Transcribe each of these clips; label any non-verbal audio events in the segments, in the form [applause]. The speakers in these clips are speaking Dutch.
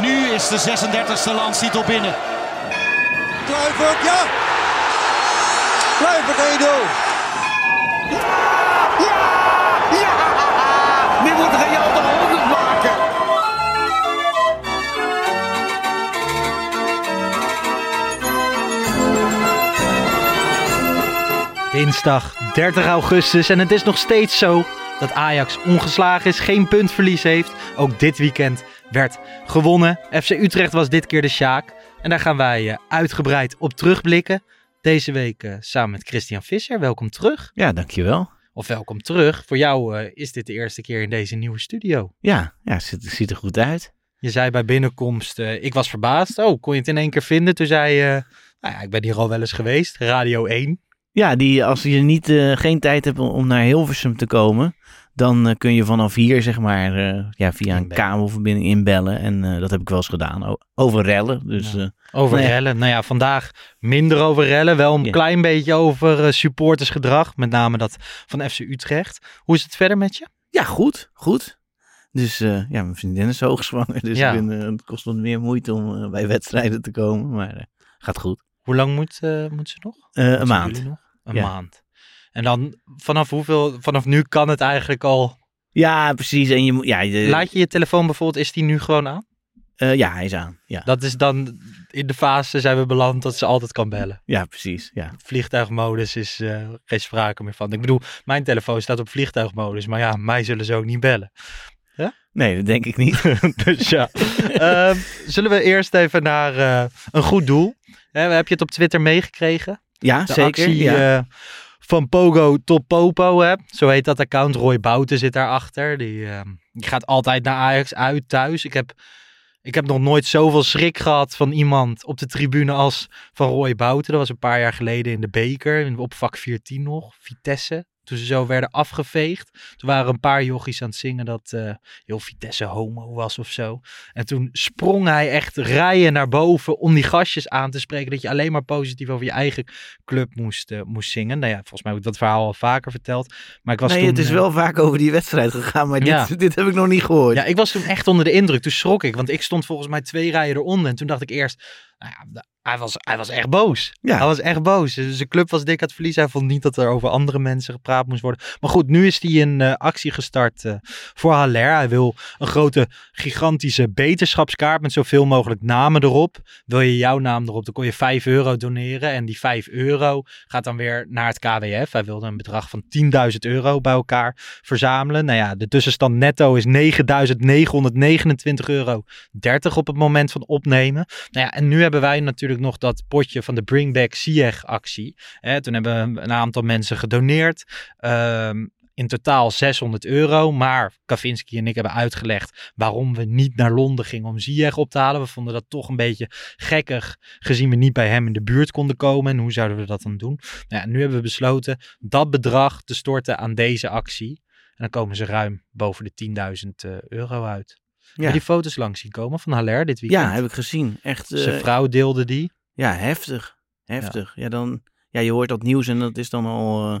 nu is de 36e landstitel binnen. Kluivert, ja! Kluivert 1-0. Nu moet Real de 100 maken. Dinsdag 30 augustus en het is nog steeds zo dat Ajax ongeslagen is, geen puntverlies heeft. Ook dit weekend werd gewonnen. FC Utrecht was dit keer de Sjaak. En daar gaan wij eh, uitgebreid op terugblikken. Deze week eh, samen met Christian Visser. Welkom terug. Ja, dankjewel. Of welkom terug. Voor jou eh, is dit de eerste keer in deze nieuwe studio. Ja, ja ziet, ziet er goed uit. Je zei bij binnenkomst, ik was verbaasd. Oh, kon je het in één keer vinden? Toen zei je, nou ja, ik ben hier al wel eens geweest. Radio 1. Ja, die, als je niet, geen tijd hebt om naar Hilversum te komen, dan eh, kun je vanaf hier, zeg maar, eh, ja, via een kabelverbinding inbellen. En eh, dat heb ik wel eens gedaan. Over rellen. Dus Ja. Over Nee. rellen. Nou ja, vandaag minder over rellen. Wel een Ja. klein beetje over supportersgedrag. Met name dat van FC Utrecht. Hoe is het verder met je? ja, goed, goed. Dus ja, mijn vriendin is hoogzwanger. Dus Ja. ik ben, het kost wat meer moeite om bij wedstrijden te komen. Maar gaat goed. Hoe lang moet, moet ze nog? Een maand. nog? Een Ja. maand. En dan vanaf hoeveel, vanaf nu kan het eigenlijk al. Ja, precies. En je moet, ja, Laat je je telefoon bijvoorbeeld, is die nu gewoon aan? eh, ja, hij is aan. Ja, Dat is dan in de fase zijn we beland dat ze altijd kan bellen. ja precies. Ja. Vliegtuigmodus is eh, geen sprake meer van. Ik bedoel, mijn telefoon staat op vliegtuigmodus, maar ja, mij zullen ze ook niet bellen. Nee, dat denk ik niet. [laughs] dus ja. [laughs] Ehm, zullen we eerst even naar eh, een goed doel? Heb je het op Twitter meegekregen? Ja, De zeker. actie ja. Van Pogo tot Popo. Hè? Zo heet dat account. Roy Bouten zit daarachter. Die, ehm, die gaat altijd naar Ajax uit thuis. Ik heb, ik heb nog nooit zoveel schrik gehad van iemand op de tribune als van Roy Bouten. Dat was een paar jaar geleden in de beker. Op vak 14 nog. Vitesse. Toen ze zo werden afgeveegd. Toen waren een paar jochies aan het zingen dat eh, heel Vitesse homo was of zo. En toen sprong hij echt rijen naar boven om die gastjes aan te spreken. Dat je alleen maar positief over je eigen club moest, eh, moest zingen. Nou ja, volgens mij heb ik dat verhaal al vaker verteld. Maar ik was nee, toen, het is eh, wel vaak over die wedstrijd gegaan, maar Ja. dit, dit heb ik nog niet gehoord. Ja, ik was toen echt onder de indruk. Toen schrok ik, want ik stond volgens mij twee rijen eronder. En toen dacht ik eerst, nou ja, hij was, hij was echt boos. Ja. Hij was echt boos. Dus Zijn club was dik aan het verliezen. Hij vond niet dat er over andere mensen gepraat moest worden. Maar goed, nu is hij een eh, actie gestart eh, voor Haller. Hij wil een grote, gigantische beterschapskaart met zoveel mogelijk namen erop. Wil je jouw naam erop, dan kon je 5 euro doneren. En die 5 euro gaat dan weer naar het KWF. Hij wilde een bedrag van 10.000 euro bij elkaar verzamelen. Nou ja, de tussenstand netto is 9.929 euro 30 op het moment van opnemen. Nou ja, en nu hebben wij natuurlijk nog dat potje van de Bring Back Sieg actie. Hè, toen hebben een aantal mensen gedoneerd. Ehm, in totaal 600 euro. Maar Kavinski en ik hebben uitgelegd waarom we niet naar Londen gingen om Ziyech op te halen. We vonden dat toch een beetje gekkig, gezien we niet bij hem in de buurt konden komen. En hoe zouden we dat dan doen? Nou nu hebben we besloten dat bedrag te storten aan deze actie. En dan komen ze ruim boven de 10.000 eh, euro uit. Je die foto's langs zien komen van Haller dit weekend? Ja, heb ik gezien. Echt, eh, Zijn vrouw deelde die. ja, heftig. Heftig. Ja. dan, ja, je hoort dat nieuws en dat is dan al, eh,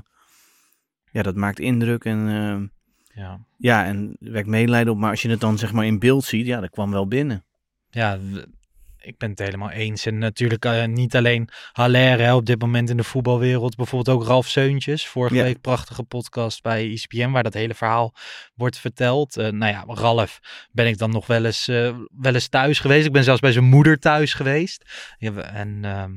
ja, dat maakt indruk en, eh, Ja. ja, en wekt medelijden op. Maar als je het dan zeg maar in beeld ziet, ja, dat kwam wel binnen. ja, ik ben het helemaal eens. En natuurlijk eh, niet alleen Haller hè, op dit moment in de voetbalwereld. Bijvoorbeeld ook Ralf Seuntjes. Vorige week prachtige podcast bij ESPN waar dat hele verhaal wordt verteld. Eh, nou ja, Ralf ben ik dan nog wel eens, eh, wel eens thuis geweest. Ik ben zelfs bij zijn moeder thuis geweest. En ehm,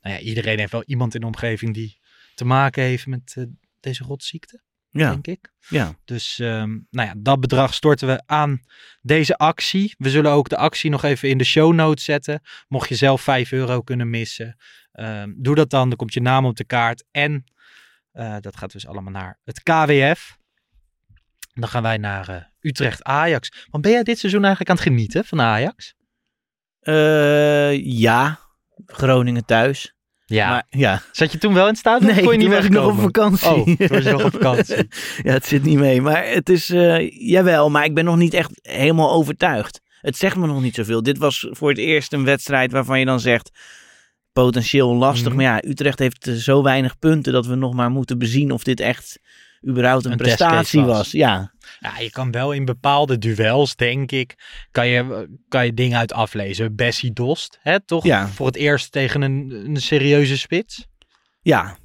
nou ja, iedereen heeft wel iemand in de omgeving die te maken heeft met deze rotziekte, Ja, denk ik. ja. Dus ehm, nou ja, dat bedrag storten we aan deze actie. We zullen ook de actie nog even in de show notes zetten. Mocht je zelf 5 euro kunnen missen, ehm, doe dat dan. Dan komt je naam op de kaart. En eh, dat gaat dus allemaal naar het KWF. Dan gaan wij naar eh, Utrecht-Ajax. Want ben jij dit seizoen eigenlijk aan het genieten van Ajax? Eh, ja, Groningen thuis. Ja. Maar, ja. Zat je toen wel in het stadion? Nee, of kon je niet toen was ik nog op vakantie. Oh, toen was je nog op [laughs] vakantie. ja, het zit niet mee. Maar het is, eh, jawel, maar ik ben nog niet echt helemaal overtuigd. Het zegt me nog niet zoveel. Dit was voor het eerst een wedstrijd waarvan je dan zegt, potentieel lastig. Mhm. Maar ja, Utrecht heeft eh, zo weinig punten dat we nog maar moeten bezien of dit echt überhaupt een, prestatie was. was. Ja, Ja, je kan wel in bepaalde duels, denk ik, kan je, kan je dingen uit aflezen. Bessie Dost, hè, toch? Ja. Voor het eerst tegen een, een serieuze spits. ja.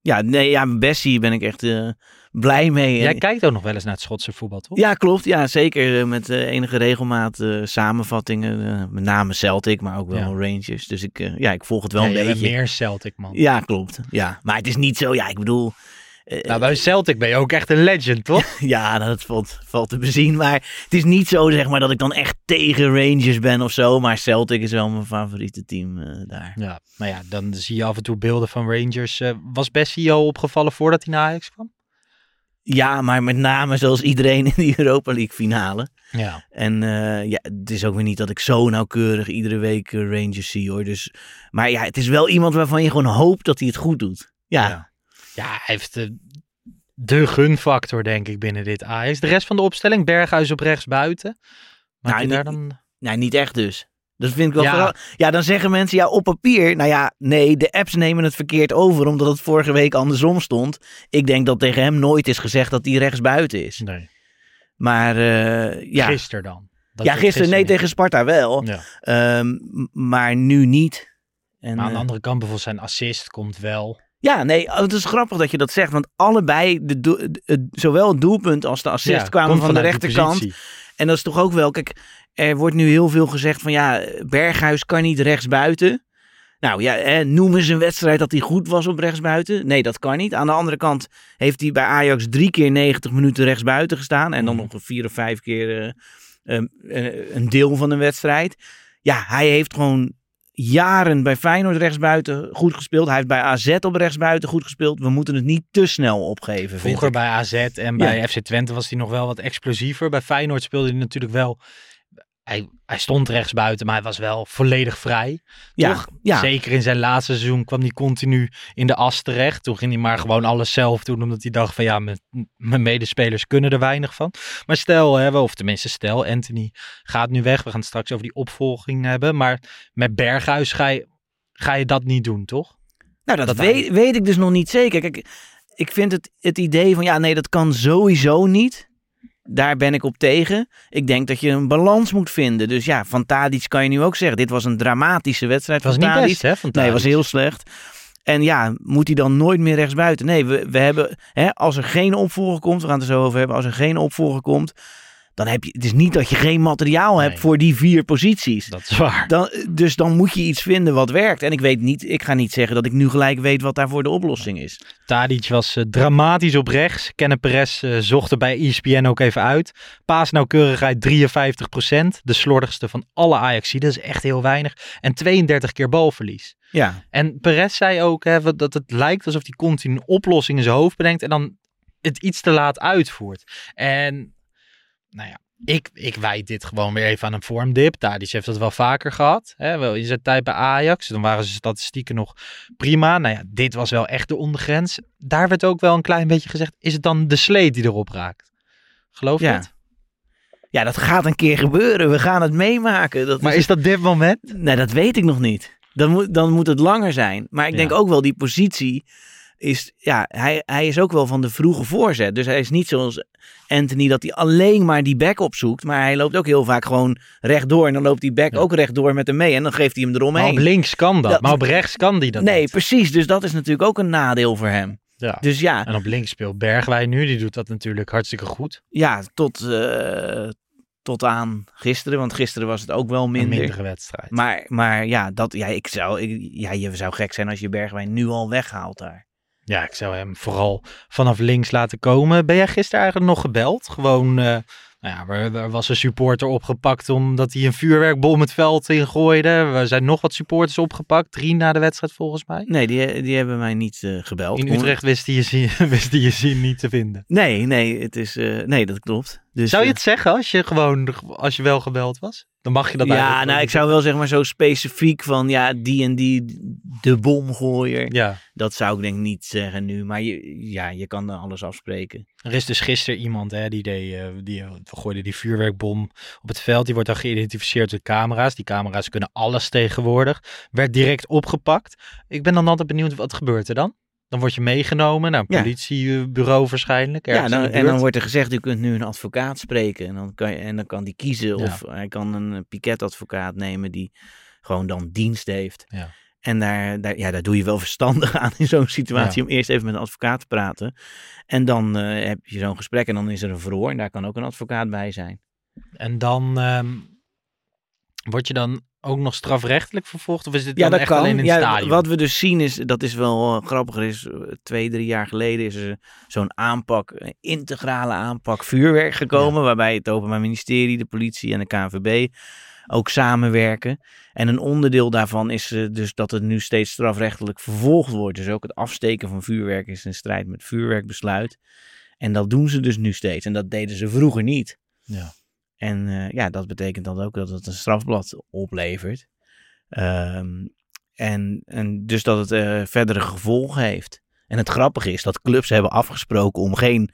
Ja, nee, ja, Bessie ben ik echt eh, blij mee. Jij kijkt ook nog wel eens naar het Schotse voetbal, toch? Ja, klopt. Ja, zeker. eh, Met eh, enige regelmaat samenvattingen. met name Celtic, maar ook wel Ja. Rangers. Dus ik, ja, ik volg het wel een beetje. meer Celtic, man. Ja, klopt. Ja, maar het is niet zo. Ja, ik bedoel. Eh, Nou, bij Celtic ben je ook echt een legend, toch? [laughs] ja, dat valt, valt te bezien. Maar het is niet zo, zeg maar, dat ik dan echt tegen Rangers ben of zo. Maar Celtic is wel mijn favoriete team eh, daar. ja, maar ja, dan zie je af en toe beelden van Rangers. Eh, was Bessie al opgevallen voordat hij naar Ajax kwam? Ja, maar met name zoals iedereen in die Europa League finale. Ja. En ja, het is ook weer niet dat ik zo nauwkeurig iedere week Rangers zie hoor. Dus, maar ja, het is wel iemand waarvan je gewoon hoopt dat hij het goed doet. Ja, Ja. Ja, hij heeft de, de gunfactor, denk ik, binnen dit Ajax. De rest van de opstelling, Berghuis op rechts buiten. Maak Nou, daar dan... nee, niet echt dus. Dat vind ik wel Ja. vooral. Ja, dan zeggen mensen ja op papier. Nou ja, nee, de apps nemen het verkeerd over omdat het vorige week andersom stond. Ik denk dat tegen hem nooit is gezegd dat hij rechts buiten is. Nee. Maar eh, ja, Gisteren dan. Dat ja gisteren nee niet. tegen Sparta wel, Ja. Ehm, maar nu niet. En, Maar aan de eh, andere kant, bijvoorbeeld zijn assist komt wel. Ja, nee, oh, het is grappig dat je dat zegt. Want allebei, de het- zowel het doelpunt als de assist Ja, kwamen van de rechterkant. En dat is toch ook wel, kijk, er wordt nu heel veel gezegd van ja, Berghuis kan niet rechtsbuiten. Nou ja, hè, noem eens een wedstrijd dat hij goed was op rechtsbuiten. Nee, dat kan niet. Aan de andere kant heeft hij bij Ajax drie keer 90 minuten rechtsbuiten gestaan. En dan Mhm. nog vier of vijf keer eh, eh, eh, een deel van een wedstrijd. Ja, hij heeft gewoon jaren bij Feyenoord rechtsbuiten goed gespeeld. Hij heeft bij AZ op rechtsbuiten goed gespeeld. We moeten het niet te snel opgeven, Vroeger bij AZ en bij FC Twente was hij nog wel wat explosiever. Bij Feyenoord speelde hij natuurlijk wel... Hij, hij stond rechts buiten, maar hij was wel volledig vrij. Ja, Toch? ja. Zeker in zijn laatste seizoen kwam hij continu in de as terecht. Toen ging hij maar gewoon alles zelf doen, omdat hij dacht van ja, mijn, mijn medespelers kunnen er weinig van. Maar stel, hè, of tenminste stel, Anthony gaat nu weg. We gaan het straks over die opvolging hebben. Maar met Berghuis ga je, ga je dat niet doen, toch? Nou, dat, Dat weet, weet ik dus nog niet zeker. Kijk, ik vind het, het idee van ja, nee, dat kan sowieso niet. Daar ben ik op tegen. Ik denk dat je een balans moet vinden. Dus ja, van Tadic kan je nu ook zeggen. Dit was een dramatische wedstrijd Het was van niet Tadic. best, hè? Van Nee, het was Tadic. heel slecht. En ja, moet hij dan nooit meer rechtsbuiten? Nee, we, we hebben, hè, als er geen opvolger komt, we gaan het er zo over hebben. Als er geen opvolger komt, dan heb je, het is niet dat je geen materiaal hebt Nee. voor die vier posities. Dat is waar. Dan, dus dan moet je iets vinden wat werkt. En ik weet niet, ik ga niet zeggen dat ik nu gelijk weet wat daarvoor de oplossing is. Tadic was eh, dramatisch op rechts. Kenneth Perez eh, zocht er bij ESPN ook even uit. Paasnauwkeurigheid 53%. De slordigste van alle Ajaxiden. Dat is echt heel weinig. En 32 keer balverlies. Ja, En Perez zei ook hè, dat het lijkt alsof hij continu een oplossing in zijn hoofd bedenkt. En dan het iets te laat uitvoert. En nou ja. Ik, ik wijd dit gewoon weer even aan een vormdip. Tadic heeft dat wel vaker gehad. Hè, wel in zijn tijd bij Ajax. Dan waren zijn statistieken nog prima. Nou ja, dit was wel echt de ondergrens. Daar werd ook wel een klein beetje gezegd. Is het dan de sleet die erop raakt? Geloof je Ja. het? ja, dat gaat een keer gebeuren. We gaan het meemaken. Dat Maar is dat dit moment? Nee, dat weet ik nog niet. Dan moet, dan moet het langer zijn. Maar ik Ja. denk ook wel die positie. Is, ja, hij, hij is ook wel van de vroege voorzet. Dus hij is niet zoals Anthony dat hij alleen maar die back opzoekt. Maar hij loopt ook heel vaak gewoon rechtdoor. En dan loopt die back Ja. ook rechtdoor met hem mee. En dan geeft hij hem Maar eromheen. op links kan dat, Dat- maar op rechts kan die dat nee, niet. precies. Dus dat is natuurlijk ook een nadeel voor hem. Ja. Dus ja, En op links speelt Bergwijn nu, die doet dat natuurlijk hartstikke goed. ja tot, eh, tot aan gisteren. Want gisteren was het ook wel Een minder. mindere wedstrijd. Maar, maar ja, dat, ja, ik zou, ik- ja, je zou gek zijn als je Bergwijn nu al weghaalt daar. Ja, ik zou hem vooral vanaf links laten komen. Ben jij gisteren eigenlijk nog gebeld? Gewoon, eh, nou ja, er, er was een supporter opgepakt omdat hij een vuurwerkbom het veld ingooide. Er zijn nog wat supporters opgepakt. Drie na de wedstrijd volgens mij. Nee, die, die hebben mij niet eh, gebeld. In Utrecht wist hij je zin, [laughs] wist hij je zin niet te vinden. Nee, nee, het is, eh, nee, dat klopt. Dus, Zou je eh, het zeggen als je gewoon, als je wel gebeld was? Dan mag je dat Ja, nou, ik zou wel zeg maar zo specifiek van, ja, die en die, de bomgooier. Ja, Dat zou ik denk niet zeggen nu, maar je, ja, je kan er alles afspreken. er is dus gisteren iemand hè, die, deed, eh, die gooide die vuurwerkbom op het veld. Die wordt dan geïdentificeerd door camera's. Die camera's kunnen alles tegenwoordig. Werd direct opgepakt. Ik ben dan altijd benieuwd, wat gebeurt er dan? Dan word je meegenomen naar een Ja. politiebureau waarschijnlijk. Ja, dan, en dan wordt er gezegd, u kunt nu een advocaat spreken. En dan kan, je, en dan kan die kiezen Ja. of hij kan een piketadvocaat nemen die gewoon dan dienst heeft. Ja. En daar, daar, ja, daar doe je wel verstandig aan in zo'n situatie om eerst even met een advocaat te praten. En dan eh, heb je zo'n gesprek en dan is er een verhoor en daar kan ook een advocaat bij zijn. En dan ehm, word je dan ook nog strafrechtelijk vervolgd? Of is dit Ja, dan dat echt kan. alleen in het ja, stadion? Wat we dus zien is, dat is wel eh, grappiger, is eh, twee, drie jaar geleden is er zo'n aanpak, een integrale aanpak vuurwerk gekomen, waarbij het Openbaar Ministerie, de politie en de KNVB ook samenwerken. En een onderdeel daarvan is eh, dus dat het nu steeds strafrechtelijk vervolgd wordt. Dus ook het afsteken van vuurwerk is in strijd met vuurwerkbesluit. En dat doen ze dus nu steeds. En dat deden ze vroeger niet. Ja. En eh, ja, dat betekent dan ook dat het een strafblad oplevert. Ehm, en, en dus dat het eh, verdere gevolgen heeft. En het grappige is dat clubs hebben afgesproken om geen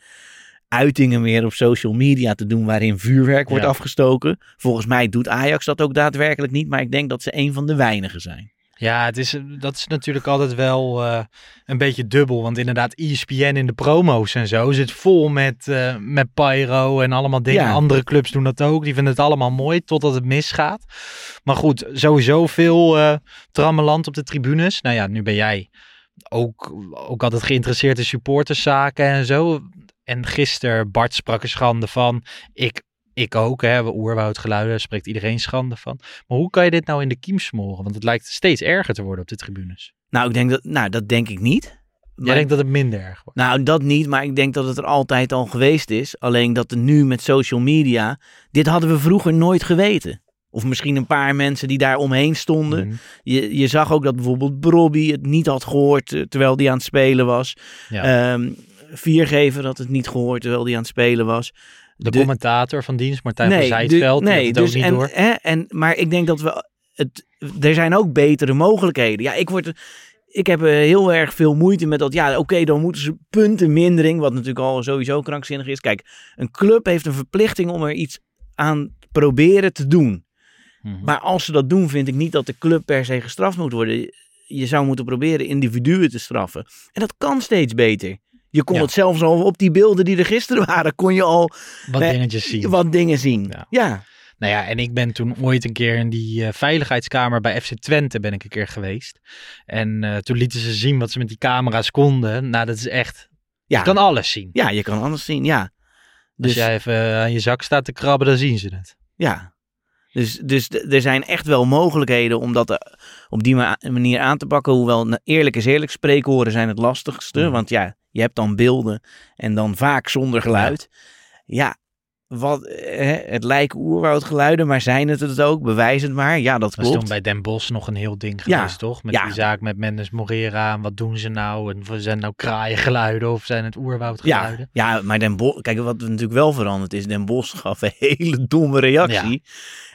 uitingen meer op social media te doen waarin vuurwerk wordt Ja. afgestoken. Volgens mij doet Ajax dat ook daadwerkelijk niet, maar ik denk dat ze een van de weinigen zijn. Ja, het is, dat is natuurlijk altijd wel eh, een beetje dubbel. Want inderdaad, ESPN in de promo's en zo zit vol met, eh, met pyro en allemaal dingen. Ja. Andere clubs doen dat ook. Die vinden het allemaal mooi totdat het misgaat. Maar goed, sowieso veel eh trammeland op de tribunes. Nou ja, nu ben jij ook, ook altijd geïnteresseerd in supporterszaken en zo. En gisteren, Bart sprak er schande van. Ik, ik ook, hè. Oerwoudgeluiden, daar spreekt iedereen schande van. Maar hoe kan je dit nou in de kiem smoren? Want het lijkt steeds erger te worden op de tribunes. Nou, ik denk dat, nou, dat denk ik niet. Jij Maar- denkt dat het minder erg wordt? Nou, dat niet, maar ik denk dat het er altijd al geweest is. Alleen dat er nu met social media, dit hadden we vroeger nooit geweten. Of misschien een paar mensen die daar omheen stonden. Mhm. Je, je zag ook dat bijvoorbeeld Brobby het niet had gehoord eh, terwijl hij aan het spelen was. Ja. Ehm Viergever had het niet gehoord terwijl hij aan het spelen was. De, de- commentator van dienst, Martijn van de- Zijtveld, had het dus, ook niet en, door. Hè, en, maar ik denk dat we het, er zijn ook betere mogelijkheden. Ja, ik word, ik heb eh, heel erg veel moeite met dat. Ja, oké, dan moeten ze puntenmindering, wat natuurlijk al sowieso krankzinnig is. Kijk, een club heeft een verplichting om er iets aan proberen te doen. Mhm. Maar als ze dat doen, vind ik niet dat de club per se gestraft moet worden. Je zou moeten proberen individuen te straffen. En dat kan steeds beter. Je kon Ja. het zelfs al op die beelden die er gisteren waren, kon je al Wat dingetjes zien. wat dingen zien. Ja. ja. Nou ja, en ik ben toen ooit een keer in die eh, veiligheidskamer bij FC Twente ben ik een keer geweest. En eh, toen lieten ze zien wat ze met die camera's konden. Nou, dat is echt... Ja. Je kan alles zien. Ja, je kan anders zien, ja. Als Dus, jij even eh, aan je zak staat te krabben, dan zien ze het. ja. Dus, dus er zijn echt wel mogelijkheden om dat op die ma- manier aan te pakken. Hoewel, eerlijk is eerlijk, spreekhoren zijn het lastigste. Mhm. Want ja, je hebt dan beelden en dan vaak zonder geluid. Ja, wat, eh, het lijken oerwoudgeluiden, maar zijn het het ook? Bewijs het maar. Ja, dat Dat klopt. bij Den Bosch nog een heel ding Ja. geweest, toch? Met Ja. die zaak met Mendes Morera. En wat doen ze nou? En zijn nou kraaiengeluiden of zijn het oerwoudgeluiden? Ja, ja, maar Den Bosch, kijk, wat natuurlijk wel veranderd is, Den Bosch gaf een hele domme reactie.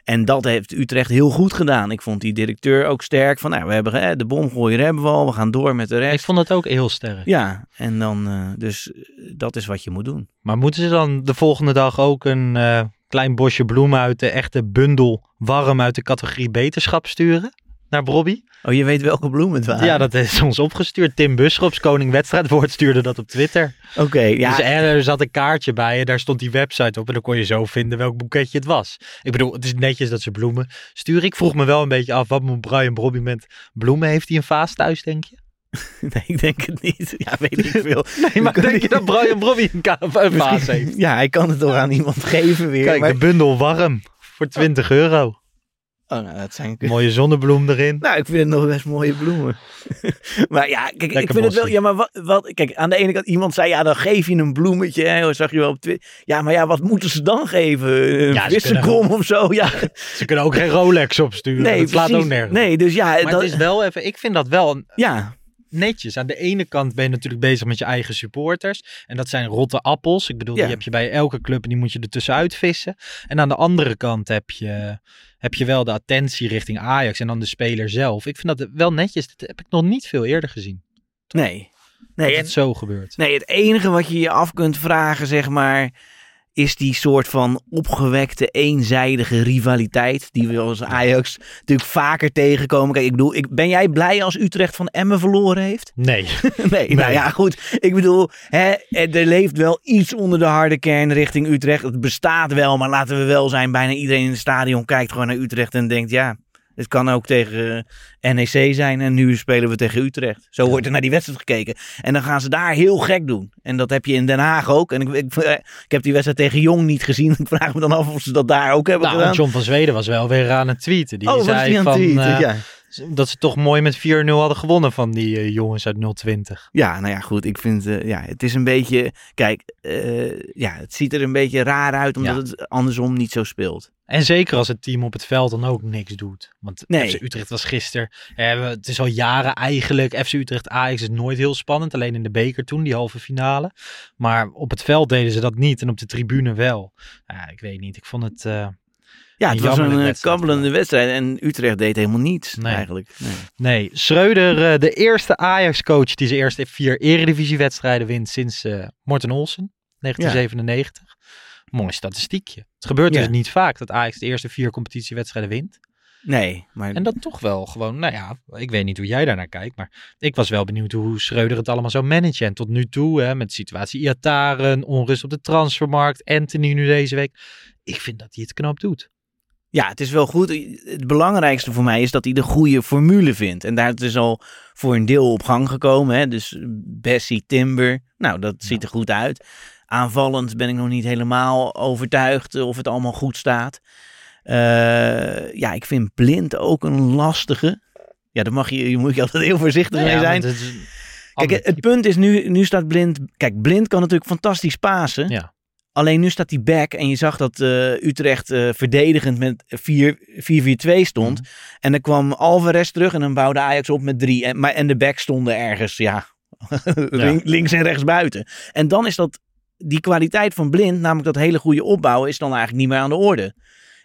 En dat heeft Utrecht heel goed gedaan. Ik vond die directeur ook sterk van, nou, we hebben hè, de bomgooier hebben we al, we gaan door met de Ik rest. vond het ook heel sterk. Ja, en dan, eh, dus dat is wat je moet doen. Maar moeten ze dan de volgende dag ook een eh, klein bosje bloemen uit de echte bundel warm uit de categorie beterschap sturen? Naar Bobby. Oh, je weet welke bloemen het waren? Ja, dat is ons opgestuurd. Tim Buschops, koning wedstrijdwoord, stuurde dat op Twitter. Oké, ja. Dus er zat een kaartje bij en daar stond die website op. En dan kon je zo vinden welk boeketje het was. Ik bedoel, het is netjes dat ze bloemen sturen. Ik vroeg me wel een beetje af, wat moet Brian Bobby met bloemen? Heeft hij een vaas thuis, denk je? [laughs] Nee, ik denk het niet. Ja, weet ik veel. [laughs] Nee, maar denk je dat Brian Bobby een, vaas heeft? Ja, hij kan het toch aan iemand geven weer. Kijk, maar- de bundel warm voor 20 euro. Oh, nou, dat zijn... [laughs] Mooie zonnebloem erin. Nou, ik vind het nog best mooie bloemen. [laughs] maar ja, kijk, ik vind het wel... Ja, maar wat, wat... Kijk, aan de ene kant, iemand zei, ja, dan geef je een bloemetje. Hè, zag je wel op Twitter. Ja, maar ja, wat moeten ze dan geven? Een Ja, wisselkom of zo? Ja, [laughs] Ze kunnen ook geen Rolex opsturen. nee, dat slaat ook nergens. Nee, dus ja... Maar dat, het is wel even, ik vind dat wel een- Ja, netjes. Aan de ene kant ben je natuurlijk bezig met je eigen supporters. En dat zijn rotte appels. Ik bedoel, Ja. die heb je bij elke club en die moet je er tussenuit vissen. En aan de andere kant heb je, heb je wel de attentie richting Ajax en dan de speler zelf. Ik vind dat wel netjes. Dat heb ik nog niet veel eerder gezien. nee. Dat Nee, en, het zo gebeurt. nee, het enige wat je je af kunt vragen, zeg maar... is die soort van opgewekte, eenzijdige rivaliteit... die we als Ajax natuurlijk vaker tegenkomen. Kijk, ik bedoel, ik, ben jij blij als Utrecht van Emmen verloren heeft? Nee. [laughs] Nee, nou ja, goed. Ik bedoel, hè, er leeft wel iets onder de harde kern richting Utrecht. Het bestaat wel, maar laten we wel zijn. Bijna iedereen in het stadion kijkt gewoon naar Utrecht en denkt, ja, het kan ook tegen eh, NEC zijn. En nu spelen we tegen Utrecht. Zo wordt er naar die wedstrijd gekeken. En dan gaan ze daar heel gek doen. En dat heb je in Den Haag ook. En ik, ik, eh, ik heb die wedstrijd tegen Jong niet gezien. [laughs] Ik vraag me dan af of ze dat daar ook hebben Nou, gedaan. John van Zweden was wel weer aan het tweeten. Die oh, zei die aan het van, tweeten? eh, ja. Dat ze toch mooi met 4-0 hadden gewonnen van die eh, jongens uit 020. Ja, nou ja, goed. Ik vind, eh, ja, het is een beetje, kijk, eh, ja, het ziet er een beetje raar uit omdat Ja. het andersom niet zo speelt. En zeker als het team op het veld dan ook niks doet. Want Nee. FC Utrecht was gisteren. eh, het is al jaren eigenlijk. FC Utrecht Ajax is nooit heel spannend. Alleen in de beker toen, die halve finale. Maar op het veld deden ze dat niet. En op de tribune wel. Ja, ik weet niet. Ik vond het. Ja, het was een eh, kabbelende wedstrijd en Utrecht deed helemaal niets Nee. eigenlijk. Nee. nee, Schreuder, eh, de eerste Ajax-coach die zijn eerste vier Eredivisie-wedstrijden wint sinds eh Morten Olsen, 1997. Mooi statistiekje. Het gebeurt Ja. dus niet vaak dat Ajax de eerste vier competitiewedstrijden wint. Nee, maar En dat toch wel gewoon, nou ja, ik weet niet hoe jij daarnaar kijkt, maar ik was wel benieuwd hoe Schreuder het allemaal zou managen. En tot nu toe, hè, met de situatie Iataren, onrust op de transfermarkt, Anthony nu deze week. Ik vind dat hij het knap doet. Ja, het is wel goed. Het belangrijkste voor mij is dat hij de goede formule vindt. En daar is dus al voor een deel op gang gekomen. Hè? Dus Bessie, Timber, nou dat ziet er goed uit. Aanvallend ben ik nog niet helemaal overtuigd of het allemaal goed staat. Eh, ja, ik vind Blind ook een lastige. Ja, daar mag je, je moet je altijd heel voorzichtig mee zijn. het Kijk, het, het punt is nu, nu staat Blind. Kijk, Blind kan natuurlijk fantastisch pasen. Ja. Alleen nu staat hij back en je zag dat eh, Utrecht eh, verdedigend met 4-4-2 stond. Mhm. En dan kwam Alvarez terug en dan bouwde Ajax op met drie. En, maar, en de back stonden ergens, ja, [laughs] link- links en rechts buiten. En dan is dat, die kwaliteit van Blind, namelijk dat hele goede opbouwen, is dan eigenlijk niet meer aan de orde.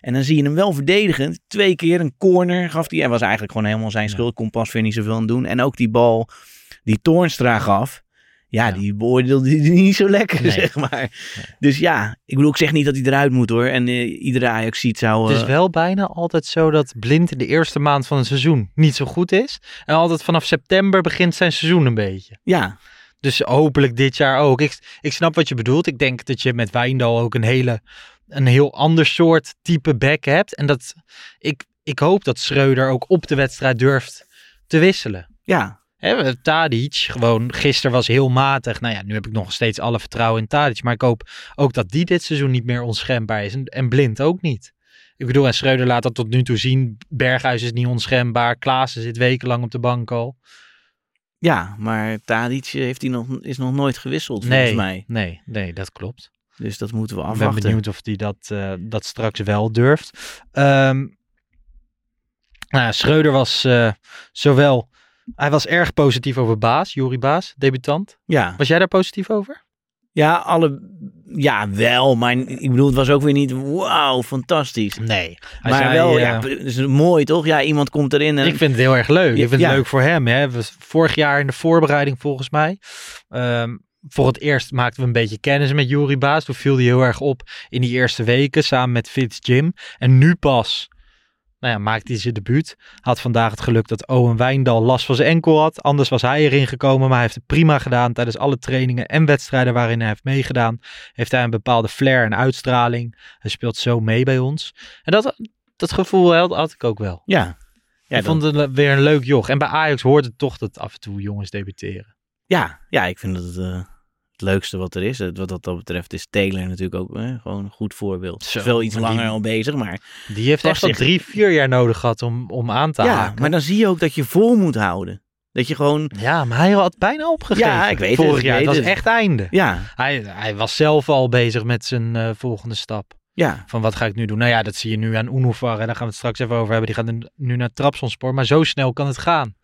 En dan zie je hem wel verdedigend. Twee keer een corner gaf hij. En was eigenlijk gewoon helemaal zijn schuld. Kon pas weer niet zoveel aan doen. En ook die bal die Toornstra gaf. Ja, Ja. die beoordeelde [laughs] niet zo lekker, Nee. zeg maar. Dus ja, ik bedoel, ik zeg niet dat hij eruit moet hoor. En eh, iedere ajax ziet zou... Het is eh, wel bijna altijd zo dat Blind in de eerste maand van het seizoen niet zo goed is. En altijd vanaf september begint zijn seizoen een beetje. Ja, Dus hopelijk dit jaar ook. Ik, ik snap wat je bedoelt. Ik denk dat je met Wijndal ook een, hele, een heel ander soort type back hebt. En dat ik, ik hoop dat Schreuder ook op de wedstrijd durft te wisselen. ja, Hè, Tadic, gewoon gisteren was heel matig. Nou ja, nu heb ik nog steeds alle vertrouwen in Tadic. Maar ik hoop ook dat die dit seizoen niet meer onschendbaar is. En, en Blind ook niet. Ik bedoel, en Schreuder laat dat tot nu toe zien. Berghuis is niet onschendbaar. Klaassen zit wekenlang op de bank al. ja. Maar Tadic heeft hij nog, is nog nooit gewisseld Nee, volgens mij. nee, nee, dat klopt. Dus dat moeten we Ik ben afwachten. benieuwd of hij dat, eh, dat straks wel durft. Ehm nou, Schreuder was eh, zowel... Hij was erg positief over Baas, Jori Baas, debutant. Ja. Was jij daar positief over? ja, alle... Ja, wel. Maar ik bedoel, het was ook weer niet... Wauw, fantastisch. Nee. Hij maar zei, wel, eh, ja, het is mooi toch? Ja, iemand komt erin en... Ik vind het heel erg leuk. Ja, Ik vind ja. het leuk voor hem. Hè. Vorig jaar in de voorbereiding volgens mij. ehm, voor het eerst maakten we een beetje kennis met Juri Baas. Toen viel hij heel erg op in die eerste weken samen met Fitz Jim. En nu pas, Nou ja, maakte hij zijn debuut. Had vandaag het geluk dat Owen Wijndal last van zijn enkel had. Anders was hij erin gekomen, maar hij heeft het prima gedaan. Tijdens alle trainingen en wedstrijden waarin hij heeft meegedaan, heeft hij een bepaalde flair en uitstraling. Hij speelt zo mee bij ons. En dat, dat gevoel had, had ik ook wel. Ja. Ja, ik vond het weer een leuk joch. En bij Ajax hoort het toch dat af en toe jongens debuteren. ja, ja, ik vind dat het leukste wat er is. Wat dat betreft is Taylor natuurlijk ook eh, gewoon een goed voorbeeld. Zo, Is wel iets die- langer al bezig, maar... Die heeft echt al drie, vier jaar nodig gehad om, om aan te Ja, haken. maar dan zie je ook dat je vol moet houden. Dat je gewoon... Ja, maar hij had bijna opgegeven. Ja, ik weet het, Vorig jaar, was het. echt einde. Ja, Hij, hij was zelf al bezig met zijn eh, volgende stap. ja. Van wat ga ik nu doen? Nou ja, dat zie je nu aan Unuvar. En daar gaan we het straks even over hebben. Die gaat nu- naar Trabzonspor. Maar zo snel kan het gaan.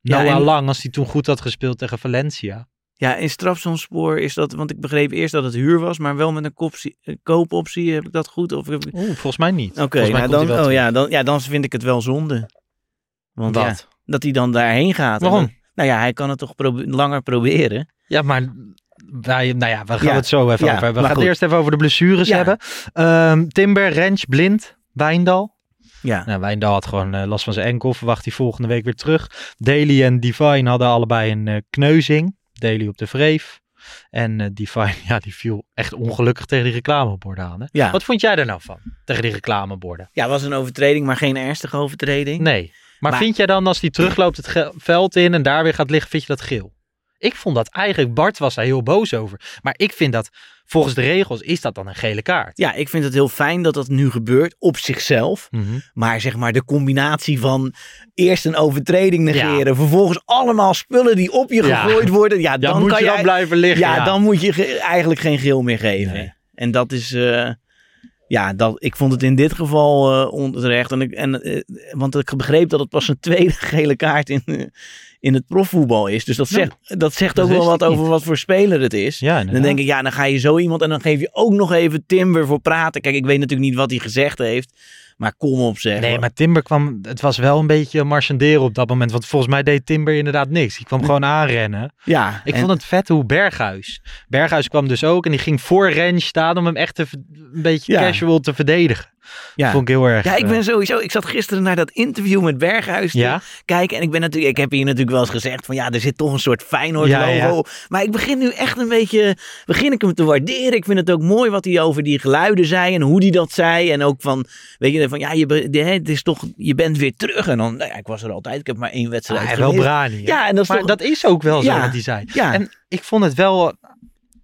Ja, Noah en- Lang, als hij toen goed had gespeeld tegen Valencia. Ja, in strafzonspoor is dat... Want ik begreep eerst dat het huur was, maar wel met een koopoptie. Heb ik dat goed? Of heb ik- Oeh, volgens mij niet. Oké, nou dan, oh ja, dan, ja, dan vind ik het wel zonde. Want ja, dat hij dan daarheen gaat. Waarom? dan- nou ja, hij kan het toch probe- langer proberen. Ja, maar wij, nou ja, we gaan Ja. het zo even Ja, over hebben. We gaan het eerst even over de blessures hebben. Ehm, Timber, Rens, Blind, Wijndal. Ja, Nou, Wijndal had gewoon eh, last van zijn enkel. Verwacht hij volgende week weer terug. Daly en Divine hadden allebei een eh, kneuzing. Daly op de vreef. En Divine, [laughs] ja, die viel echt ongelukkig tegen die reclameborden aan. Hè? Ja. Wat vond jij daar nou van? Tegen die reclameborden? ja was een overtreding, maar geen ernstige overtreding. Nee. Maar, Maar- vind jij dan als die terugloopt het veld in en daar weer gaat liggen, vind je dat geel? Ik vond dat eigenlijk, Bart was daar heel boos over. Maar ik vind dat, volgens de regels, is dat dan een gele kaart. Ja, ik vind het heel fijn dat dat nu gebeurt op zichzelf. Mhm. Maar zeg maar de combinatie van eerst een overtreding negeren, vervolgens allemaal spullen die op je Ja. gegooid worden. Ja, dan moet kan je dan jij- blijven liggen. Ja, dan moet je ge- eigenlijk geen geel meer geven. Nee. En dat is, eh, ja, dat, ik vond het in dit geval eh, onterecht. En ik, en, eh, want ik begreep dat het pas een tweede [laughs] gele kaart in, in het profvoetbal is. Dus dat zegt, dat zegt dat ook wel wat over niet. wat voor speler het is. Ja, dan denk ik, ja, dan ga je zo iemand en dan geef je ook nog even Timber voor praten. Kijk, ik weet natuurlijk niet wat hij gezegd heeft. Maar kom op zeg. Nee, maar Timber kwam, het was wel een beetje marchanderen op dat moment. Want volgens mij deed Timber inderdaad niks. Die kwam gewoon aanrennen. Ja, Ik en- vond het vet hoe Berghuis. Berghuis kwam dus ook en die ging voor Rens staan om hem echt te, een beetje Ja. casual te verdedigen. Ja. Vond ik heel erg. Ja, ik eh, ben sowieso. Ik zat gisteren naar dat interview met Berghuis te Ja? kijken. En ik ben natuurlijk. Ik heb hier natuurlijk wel eens gezegd van ja, er zit toch een soort Feyenoord logo. ja. Maar ik begin nu echt een beetje. Begin ik hem te waarderen. Ik vind het ook mooi wat hij over die geluiden zei en hoe hij dat zei. En ook van. Weet je, van ja, je, het is toch. Je bent weer terug. En dan. Nou ja, ik was er altijd. Ik heb maar één wedstrijd. Ah, wel brani. Ja, en dat is maar toch- dat is ook wel zo Ja. wat hij zei. Ja. En ik vond het wel,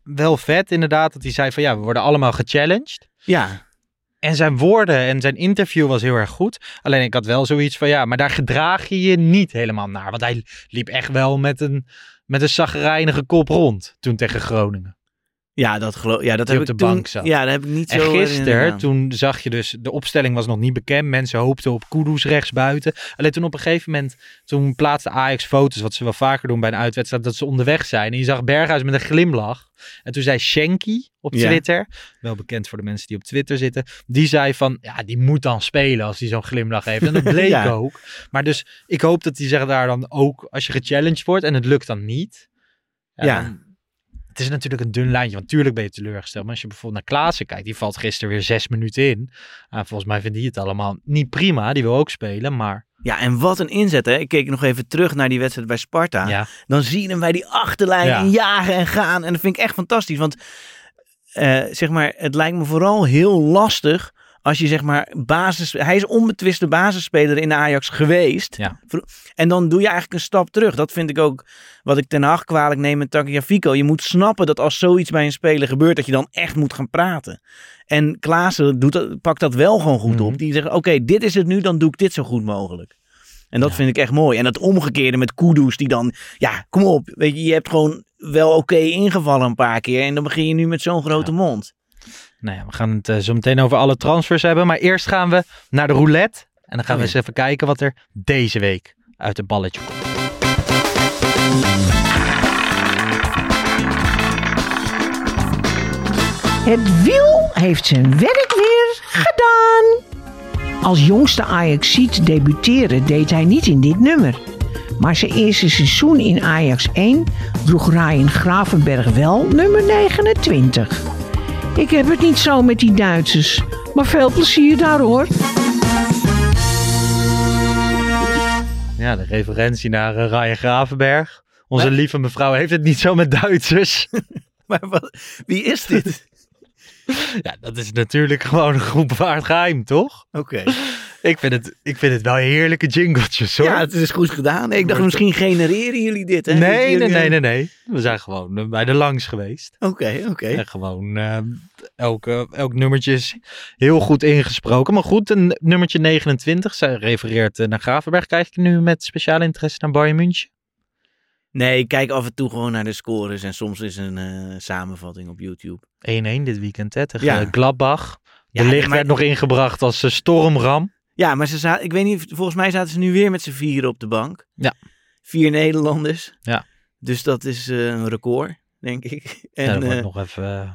wel vet inderdaad dat hij zei van ja, we worden allemaal gechallenged. Ja, En zijn woorden en zijn interview was heel erg goed. Alleen ik had wel zoiets van ja, maar daar gedraag je je niet helemaal naar. Want hij liep echt wel met een, met een zagrijnige kop rond toen tegen Groningen. Ja, dat geloof. Ja, dat heb op ik de toen, bank zat. Ja, dat heb ik niet En zo. gisteren, herinnerd. toen zag je dus, de opstelling was nog niet bekend. Mensen hoopten op Kudus rechtsbuiten. Alleen toen op een gegeven moment, toen plaatste Ajax foto's, wat ze wel vaker doen bij een uitwedstrijd, dat ze onderweg zijn. En je zag Berghuis met een glimlach. En toen zei Shanky op Ja. Twitter, wel bekend voor de mensen die op Twitter zitten, die zei van, ja, die moet dan spelen als hij zo'n glimlach heeft. En dat [laughs] bleek Ja. ook. Maar dus, ik hoop dat die zeggen daar dan ook, als je gechallenged wordt en het lukt dan niet. Ja. dan- het is natuurlijk een dun lijntje, want tuurlijk ben je teleurgesteld. Maar als je bijvoorbeeld naar Klaassen kijkt, die valt gisteren weer zes minuten in. Ah, volgens mij vindt hij het allemaal niet prima. Die wil ook spelen, maar Ja, en wat een inzet, hè? Ik keek nog even terug naar die wedstrijd bij Sparta. ja. dan zie je hem bij die achterlijn Ja. en jagen en gaan. En dat vind ik echt fantastisch. Want eh, zeg maar, het lijkt me vooral heel lastig als je zeg maar basis... Hij is onbetwiste basisspeler in Ajax geweest. Ja. En dan doe je eigenlijk een stap terug. Dat vind ik ook wat ik ten Hag kwalijk neem met Tagliafico. Je moet snappen dat als zoiets bij een speler gebeurt, dat je dan echt moet gaan praten. En Klaassen doet dat, pakt dat wel gewoon goed Mhm. op. Die zegt, oké, dit is het nu, dan doe ik dit zo goed mogelijk. En dat Ja. vind ik echt mooi. En het omgekeerde met Kudus, die dan, ja, kom op. Weet je, je hebt gewoon wel oké ingevallen een paar keer. En dan begin je nu met zo'n grote mond. Nou ja, we gaan het eh, zo meteen over alle transfers hebben. Maar eerst gaan we naar de roulette. En dan gaan Oh we ja. eens even kijken wat er deze week uit het balletje komt. Het wiel heeft zijn werk weer gedaan. Als jongste Ajaxiet debuteren deed hij niet in dit nummer. Maar zijn eerste seizoen in Ajax 1 droeg Ryan Gravenberg wel nummer 29. Ik heb het niet zo met die Duitsers. Maar veel plezier daar hoor. Ja, de referentie naar uh, Ryan Gravenberg. Onze lieve mevrouw heeft het niet zo met Duitsers. [laughs] maar wat, wie is dit? [laughs] ja, dat is natuurlijk gewoon een groep waard geheim, toch? Oké. Ik vind het, ik vind het wel heerlijke jingletjes hoor. Ja, het is goed gedaan. Ik dacht, misschien genereren jullie dit, hè? nee, Dat nee, nee, nee, nee. We zijn gewoon eh, bij de langs geweest. Oké, oké. En gewoon eh, elk, eh, elk nummertje is heel goed ingesproken. Maar goed, een nummertje 29. Zij refereert eh, naar Gravenberg. Kijk je nu met speciale interesse naar Bayern München? Nee, ik kijk af en toe gewoon naar de scores en soms is een eh, samenvatting op YouTube. 1-1 dit weekend hè, tegen Ja. eh, Gladbach. De Ja, licht maar- werd nog ingebracht als eh, stormram. Ja, maar ze zaten, ik weet niet, volgens mij zaten ze nu weer met z'n vieren op de bank. Ja. Vier Nederlanders. Ja. Dus dat is eh, een record, denk ik. [laughs] En, ja, dat wordt eh, nog even eh,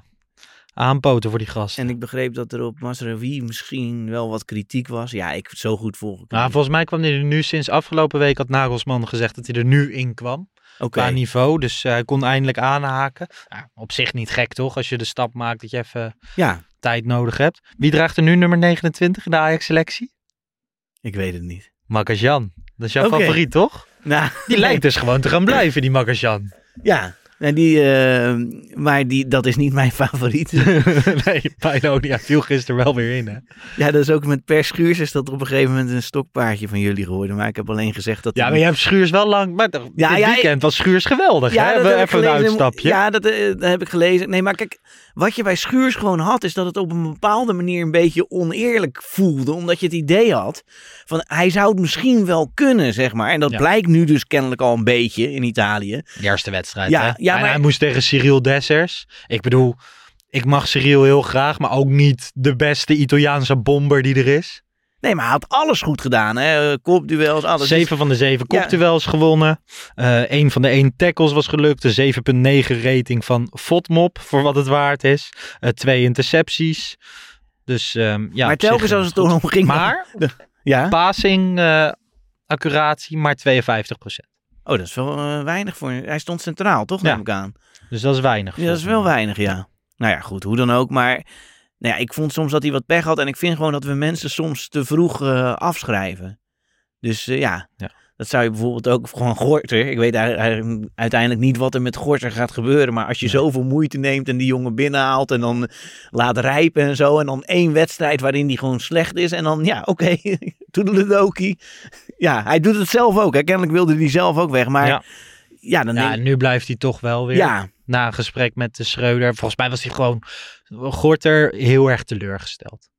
aanpoten voor die gasten. en ik begreep dat er op Masraoui misschien wel wat kritiek was. Ja, ik zo goed volg ik. het Nou, volgens mij kwam hij er nu sinds afgelopen week had Nagelsman gezegd dat hij er nu in kwam. Oké. Qua niveau. Dus hij kon eindelijk aanhaken. Ja, op zich niet gek toch? Als je de stap maakt dat je even Ja, tijd nodig hebt. Wie draagt er nu nummer 29 in de Ajax-selectie? Ik weet het niet. Makasjan. Dat is jouw favoriet, toch? Nou, Die [laughs] lijkt dus gewoon te gaan blijven, die Makasjan. Ja, en die, eh, maar die, dat is niet mijn [laughs] favoriet. [laughs] nee. Hij viel gisteren wel weer in, hè? ja, dat is ook met Per Schuurs is dat op een gegeven moment een stokpaardje van jullie geworden. Maar ik heb alleen gezegd dat... Ja, maar je hebt Schuurs wel lang... Maar dit Ja, ja, weekend was Schuurs geweldig, hè? We ik even een uitstapje. Ja, dat, eh, dat heb ik gelezen. Nee, maar kijk, wat je bij Schuurs gewoon had, is dat het op een bepaalde manier een beetje oneerlijk voelde. Omdat je het idee had van hij zou het misschien wel kunnen, zeg maar. En dat Ja. blijkt nu dus kennelijk al een beetje in Italië. De eerste wedstrijd, Ja, hè? ja, En maar- hij moest tegen Cyril Dessers. Ik bedoel, ik mag Cyril heel graag, maar ook niet de beste Italiaanse bomber die er is. Nee, maar hij had alles goed gedaan, hè? Kopduels, alles. Zeven van de zeven Ja. kopduels gewonnen. Eh een van de één tackles was gelukt. De 7,9 rating van Fotmop, voor wat het waard is. Eh, twee intercepties. Dus ehm, ja. maar telkens als het erom ging. Maar [laughs] Ja? passing eh, accuratie maar 52 Oh, dat is wel eh, weinig voor. Hij stond centraal, toch? Ja. Neem ik aan. Dus dat is weinig. Ja, dat is wel weinig, ja. Nou ja, goed, hoe dan ook. Maar nou ja, ik vond soms dat hij wat pech had. En ik vind gewoon dat we mensen soms te vroeg eh, afschrijven. Dus eh, ja, Ja. dat zou je bijvoorbeeld ook gewoon Gorter. Ik weet uiteindelijk niet wat er met Gorter gaat gebeuren. Maar als je zoveel moeite neemt en die jongen binnenhaalt en dan laat rijpen en zo. En dan één wedstrijd waarin die gewoon slecht is. En dan, ja, oké, [laughs] toedeledokie. Ja, hij doet het zelf ook. Hè. Kennelijk wilde hij zelf ook weg. Maar ja, Ja. dan Ja, denk nu blijft hij toch wel weer. Ja, Na een gesprek met de Schreuder. Volgens mij was hij gewoon Gorter heel erg teleurgesteld.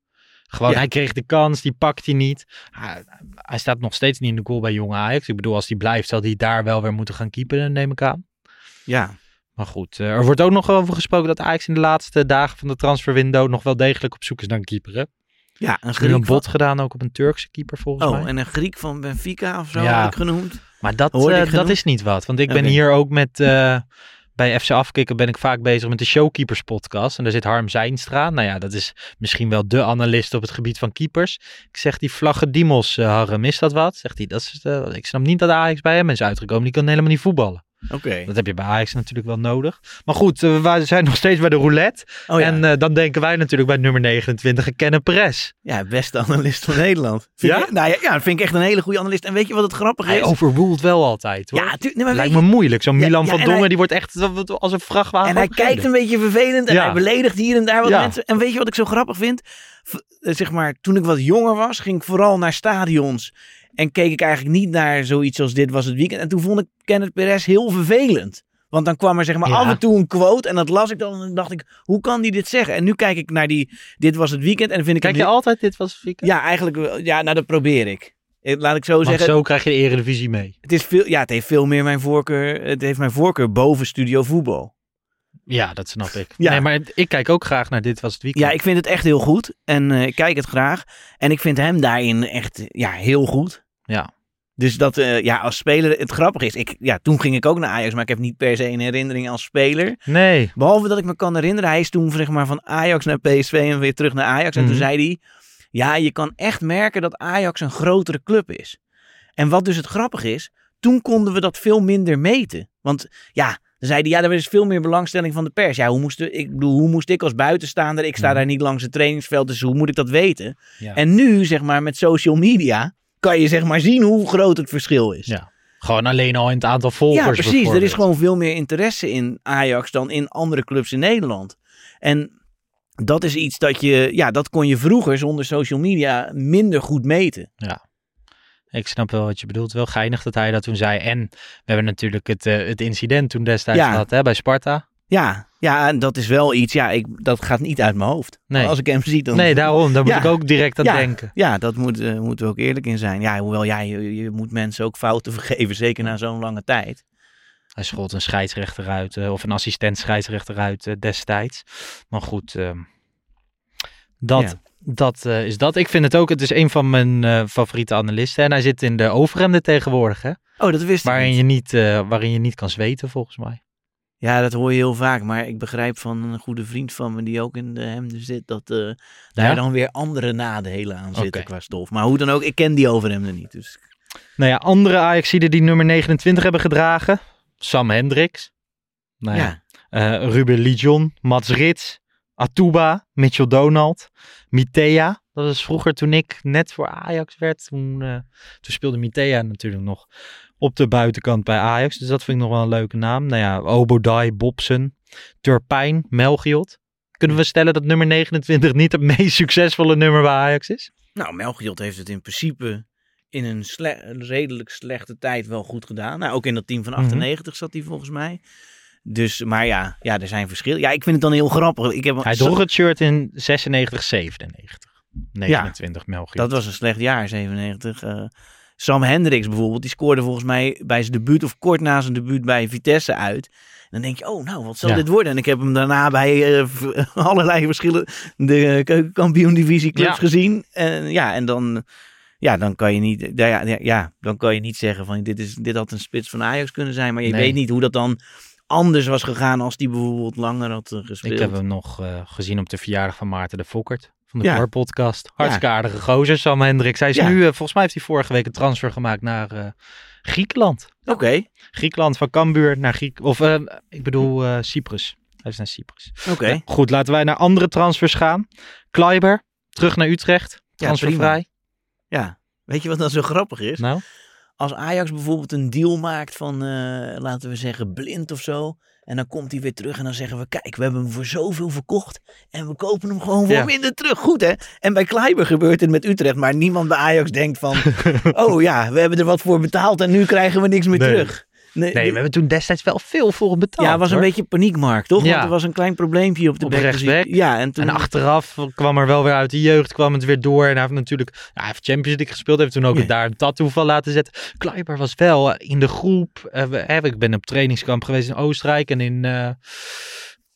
Gewoon, Ja. hij kreeg de kans, die pakt hij niet. Hij, hij staat nog steeds niet in de goal bij Jonge Ajax. Ik bedoel, als hij blijft, zal hij daar wel weer moeten gaan keeperen, neem ik aan. ja. Maar goed, eh, er wordt ook nog over gesproken dat Ajax in de laatste dagen van de transferwindow nog wel degelijk op zoek is naar een keeper. Hè? Ja een een Griek van- bod gedaan ook op een Turkse keeper volgens Oh, mij. en een Griek van Benfica of zo Ja. ik genoemd. Maar dat, eh, dat is niet wat. Want ik ben hier ook met... eh, bij FC Afkikken ben ik vaak bezig met de Showkeepers podcast. En daar zit Harm Zijnstra. Nou ja, dat is misschien wel de analist op het gebied van keepers. Ik zeg die vlaggen Dimos, eh, Harm, is dat wat? Zegt hij, dat is, ik snap niet dat Ajax bij hem is uitgekomen. Die kan helemaal niet voetballen. Oké. Dat heb je bij Ajax natuurlijk wel nodig. Maar goed, eh, we zijn nog steeds bij de roulette. Oh ja. En eh, dan denken wij natuurlijk bij nummer 29, Kennen Perez. ja, beste analist van Nederland. Vind Ja? Je, nou ja, ja, dat vind ik echt een hele goede analist. En weet je wat het grappige Hij is? overruled wel altijd hoor. ja, nee, maar Lijkt me moeilijk. Zo'n Ja, Milan van en Dongen, hij- die wordt echt als een vrachtwagen. En hij kijkt een beetje vervelend en hij beledigt hier en daar wat mensen. En weet je wat ik zo grappig vind? V- eh, zeg maar, toen ik wat jonger was, ging ik vooral naar stadions. En keek ik eigenlijk niet naar zoiets als dit was het weekend. En toen vond ik Kenneth Perez heel vervelend. Want dan kwam er zeg maar Ja. af en toe een quote en dat las ik dan en dan dacht ik, hoe kan die dit zeggen? En nu kijk ik naar die, dit was het weekend en dan vind ik Kijk het je altijd dit was weekend? Ja, eigenlijk. Ja, nou dat probeer ik. Eh, Laat ik zo Want zeggen. zo krijg je de eredivisie mee. Het, is veel, ja, het heeft veel meer mijn voorkeur. Het heeft mijn voorkeur boven studio voetbal. Ja, dat snap ik. [laughs] Ja. Nee, maar ik kijk ook graag naar dit was het weekend. Ja, ik vind het echt heel goed. En eh, ik kijk het graag. En ik vind hem daarin echt ja, heel goed. Ja. Dus dat, eh, ja, als speler, het grappige is, ik, ja, toen ging ik ook naar Ajax, maar ik heb niet per se een herinnering als speler. Nee. Behalve dat ik me kan herinneren, hij is toen zeg maar van Ajax naar PSV en weer terug naar Ajax. En toen Mhm. zei hij, ja, je kan echt merken dat Ajax een grotere club is. En wat dus het grappige is, toen konden we dat veel minder meten. Want ja, dan zei hij, ja, er is veel meer belangstelling van de pers. Ja, hoe moest, ik bedoel, hoe moest ik als buitenstaander, ik sta daar niet langs het trainingsveld, dus hoe moet ik dat weten? Ja. En nu, zeg maar, met social media, kan je zeg maar zien hoe groot het verschil is. Ja. Gewoon alleen al in het aantal volgers. Ja, precies. Er is gewoon veel meer interesse in Ajax dan in andere clubs in Nederland. En dat is iets dat je, ja, dat kon je vroeger zonder social media minder goed meten. Ja. Ik snap wel wat je bedoelt. Wel geinig dat hij dat toen zei. En we hebben natuurlijk het, eh, het incident toen destijds Ja. gehad hè, bij Sparta. Ja, ja, en dat is wel iets, ja, ik, dat gaat niet uit mijn hoofd. Nee. Als ik hem zie, dan... Nee, daarom. Daar moet Ja. ik ook direct aan ja, denken. Ja, dat moet, eh, moeten we ook eerlijk in zijn. Ja, hoewel, ja, je, je moet mensen ook fouten [laughs] vergeven, zeker na zo'n lange tijd. Hij schold een scheidsrechter uit. eh, of een assistent scheidsrechter uit destijds. Maar goed. ehm, dat. Dat eh, is dat. Ik vind het ook. Het is een van mijn eh, favoriete analisten. En hij zit in de overhemde tegenwoordig. Hè? Oh, dat wist ik Waarin je, niet, eh, waarin je niet kan zweten volgens mij. Ja, dat hoor je heel vaak. Maar ik begrijp van een goede vriend van me die ook in de hemden zit, dat daar dan weer andere nadelen aan zitten Oké. qua stof. Maar hoe dan ook, ik ken die overhemden niet. Dus Nou ja, andere Ajaxiden die nummer 29 hebben gedragen. Sam Hendricks. Nou ja. ja. Ruben Lijon, Mats Rits, Atuba, Mitchell Donald, Mitea. Dat was vroeger toen ik net voor Ajax werd. Toen, eh, toen speelde Mitea natuurlijk nog op de buitenkant bij Ajax. Dus dat vind ik nog wel een leuke naam. Nou ja, Obodai, Bobsen, Turpijn, Melchiot. Kunnen we stellen dat nummer 29 niet het meest succesvolle nummer bij Ajax is? Nou, Melchiot heeft het in principe in een sle- redelijk slechte tijd wel goed gedaan. Nou, ook in dat team van Mhm. 98 zat hij volgens mij. Dus, maar ja, ja, er zijn verschillen. Ja, ik vind het dan heel grappig. Ik heb, Hij droeg het shirt in 96, 97. 29 Melchiot. Dat was een slecht jaar, 97. Eh, Sam Hendricks bijvoorbeeld, die scoorde volgens mij bij zijn debuut of kort na zijn debuut bij Vitesse uit. En dan denk je, oh nou, wat zal Ja. dit worden? En ik heb hem daarna bij eh, [laughs] allerlei verschillende de keukenkampioen divisieclubs Ja. gezien. En ja, en dan, ja, dan kan je niet, ja, ja, ja, dan kan je niet zeggen van dit, is, dit had een spits van Ajax kunnen zijn. Maar je Nee. weet niet hoe dat dan anders was gegaan als die bijvoorbeeld langer had eh, gespeeld. Ik heb hem nog eh, gezien op de verjaardag van Maarten de Fokkert. Van de Ja. Podcast. Hartstikke aardige gozer, Sam Hendricks. Hij is Ja. nu, eh, volgens mij heeft hij vorige week een transfer gemaakt naar eh, Griekenland. Oké, Griekenland van Cambuur naar Griek... Of ik bedoel Cyprus. Hij is naar Cyprus. oké. Ja, goed, laten wij naar andere transfers gaan. Kleiber, terug naar Utrecht. Ja, Transfervrij. Ja, weet je wat dan zo grappig is? nou, als Ajax bijvoorbeeld een deal maakt van, eh, laten we zeggen, blind of zo. En dan komt hij weer terug en dan zeggen we, kijk, we hebben hem voor zoveel verkocht. En we kopen hem gewoon voor Ja. minder terug. Goed hè? En bij Kleiber gebeurt het met Utrecht. Maar niemand bij Ajax denkt van, [laughs] oh ja, we hebben er wat voor betaald en nu krijgen we niks meer Nee. terug. Nee, we hebben toen destijds wel veel voor hem betaald. ja, het was een hoor. beetje paniekmarkt, toch? Ja. Want er was een klein probleempje op de Op. Dus rechtsback. Ja, en toen... En achteraf kwam er wel weer uit de jeugd, kwam het weer door. En hij heeft natuurlijk ja, hij heeft Champions League gespeeld. Heeft toen ook daar een tattoo van laten zetten. Kleiber was wel eh, in de groep. we- hè, ik ben op trainingskamp geweest in Oostenrijk. En in, eh,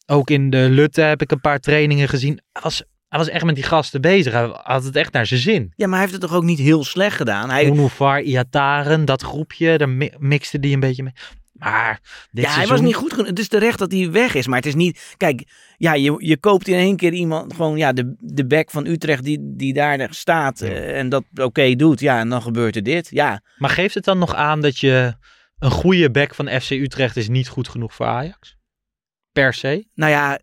ook in de Lutte heb ik een paar trainingen gezien. Hij was, hij was echt met die gasten bezig. Hij had het echt naar zijn zin. Ja, maar hij heeft het toch ook niet heel slecht gedaan? Hij, Unuvar, Iataren, dat groepje. Daar mi- mixte die een beetje mee. Maar dit ja, hij seizoen- was niet goed genoeg. Het is terecht dat hij weg is. Maar het is niet... Kijk, ja, je, je koopt in één keer iemand... Gewoon, ja, de, de back van Utrecht die, die daar staat. Ja. eh, en dat oké doet. Ja, en dan gebeurt er dit. Ja, Maar geeft het dan nog aan dat je een goede back van FC Utrecht is niet goed genoeg voor Ajax? Per se? nou ja...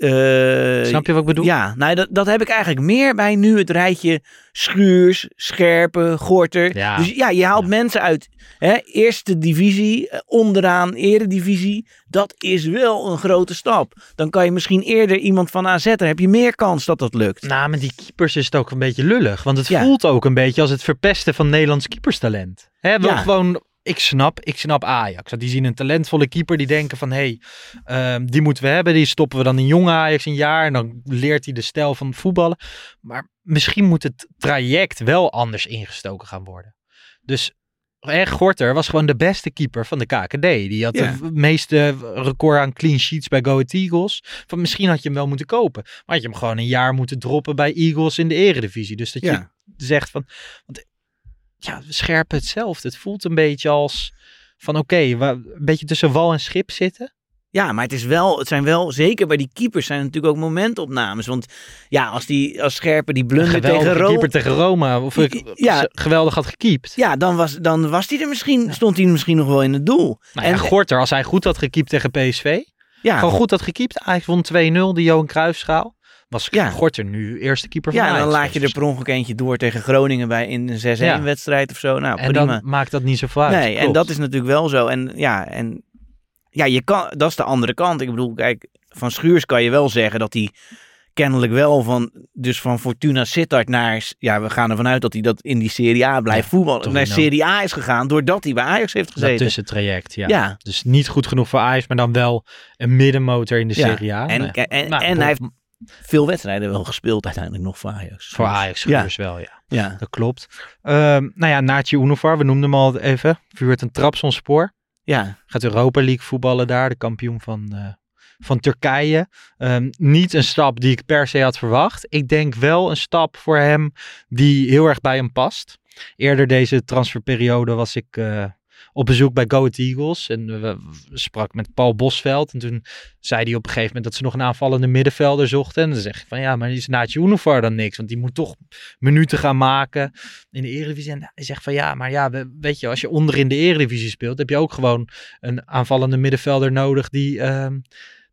eh, Snap je wat ik bedoel? Ja, nou, dat, dat heb ik eigenlijk meer bij nu het rijtje Schuurs, Scherpen, Gorter. Ja. Dus ja, je haalt Ja. mensen uit hè, eerste divisie, eh, onderaan eredivisie. Dat is wel een grote stap. Dan kan je misschien eerder iemand van AZ, dan heb je meer kans dat dat lukt. Nou, met die keepers is het ook een beetje lullig. Want het Ja. voelt ook een beetje als het verpesten van Nederlands keeperstalent. Hè, Ja. gewoon, ik snap, ik snap Ajax. Die zien een talentvolle keeper die denken van... hé, hey, die moeten we hebben. Die stoppen we dan in jonge Ajax een jaar. En dan leert hij de stijl van voetballen. Maar misschien moet het traject wel anders ingestoken gaan worden. Dus eh, Gorter was gewoon de beste keeper van de KKD. Die had de meeste record aan clean sheets bij Go Ahead Eagles. Van misschien had je hem wel moeten kopen. Maar had je hem gewoon een jaar moeten droppen bij Eagles in de eredivisie. Dus dat je zegt van... Want, ja, scherpen hetzelfde. Het voelt een beetje als van oké, we een beetje tussen wal en schip zitten. Ja, maar het, is wel, het zijn wel, zeker bij die keepers, zijn het natuurlijk ook momentopnames. Want ja, als, die, als Scherpen die blunder tegen Rome... keeper tegen Roma. Of ik Ja. geweldig had gekiept. Ja, dan was, dan was hij er misschien, stond hij misschien nog wel in het doel. Nou ja, En- Gorter, als hij goed had gekiept tegen PSV. Ja, Gewoon goed had gekiept. Ajax won 2-0, de Johan Cruijffschaal. Was Ja. Gorter nu eerste keeper van Ja, dan laat je er per ongeluk eentje door tegen Groningen bij in een 6-1 Ja. wedstrijd of zo. Nou, En prima. dan maakt dat niet zoveel uit. Nee, en dat is natuurlijk wel zo. En ja, en ja, je kan, dat is de andere kant. Ik bedoel, kijk, van Schuurs kan je wel zeggen dat hij kennelijk wel van, dus van Fortuna Sittard naar, ja, we gaan ervan uit dat hij dat in die Serie A blijft voetballen. Naar Serie A is gegaan doordat hij bij Ajax heeft Dat gezeten. tussentraject, ja. Ja. Dus niet goed genoeg voor Ajax, maar dan wel een middenmotor in de Ja. Serie A. En, en, Nou, en hij heeft veel wedstrijden wel gespeeld uiteindelijk nog voor Ajax. Voor Ajax Ja. Schuurs wel, ja. Ja. Dat klopt. Ehm nou ja, Naatje Unovar, we noemden hem al even. Vuurt een Trabzonspor. Ja. Gaat Europa League voetballen daar, de kampioen van, eh, van Turkije. Ehm, niet een stap die ik per se had verwacht. Ik denk wel een stap voor hem die heel erg bij hem past. Eerder deze transferperiode was ik eh, op bezoek bij Go Ahead Eagles. En we, sprak met Paul Bosveld. En toen zei hij op een gegeven moment dat ze nog een aanvallende middenvelder zochten. En dan zeg ik van ja, maar is Naatje Unovar dan niks? Want die moet toch minuten gaan maken in de Eredivisie. En hij zegt van ja, maar ja, we- weet je, als je onder in de Eredivisie speelt, heb je ook gewoon een aanvallende middenvelder nodig die, ehm,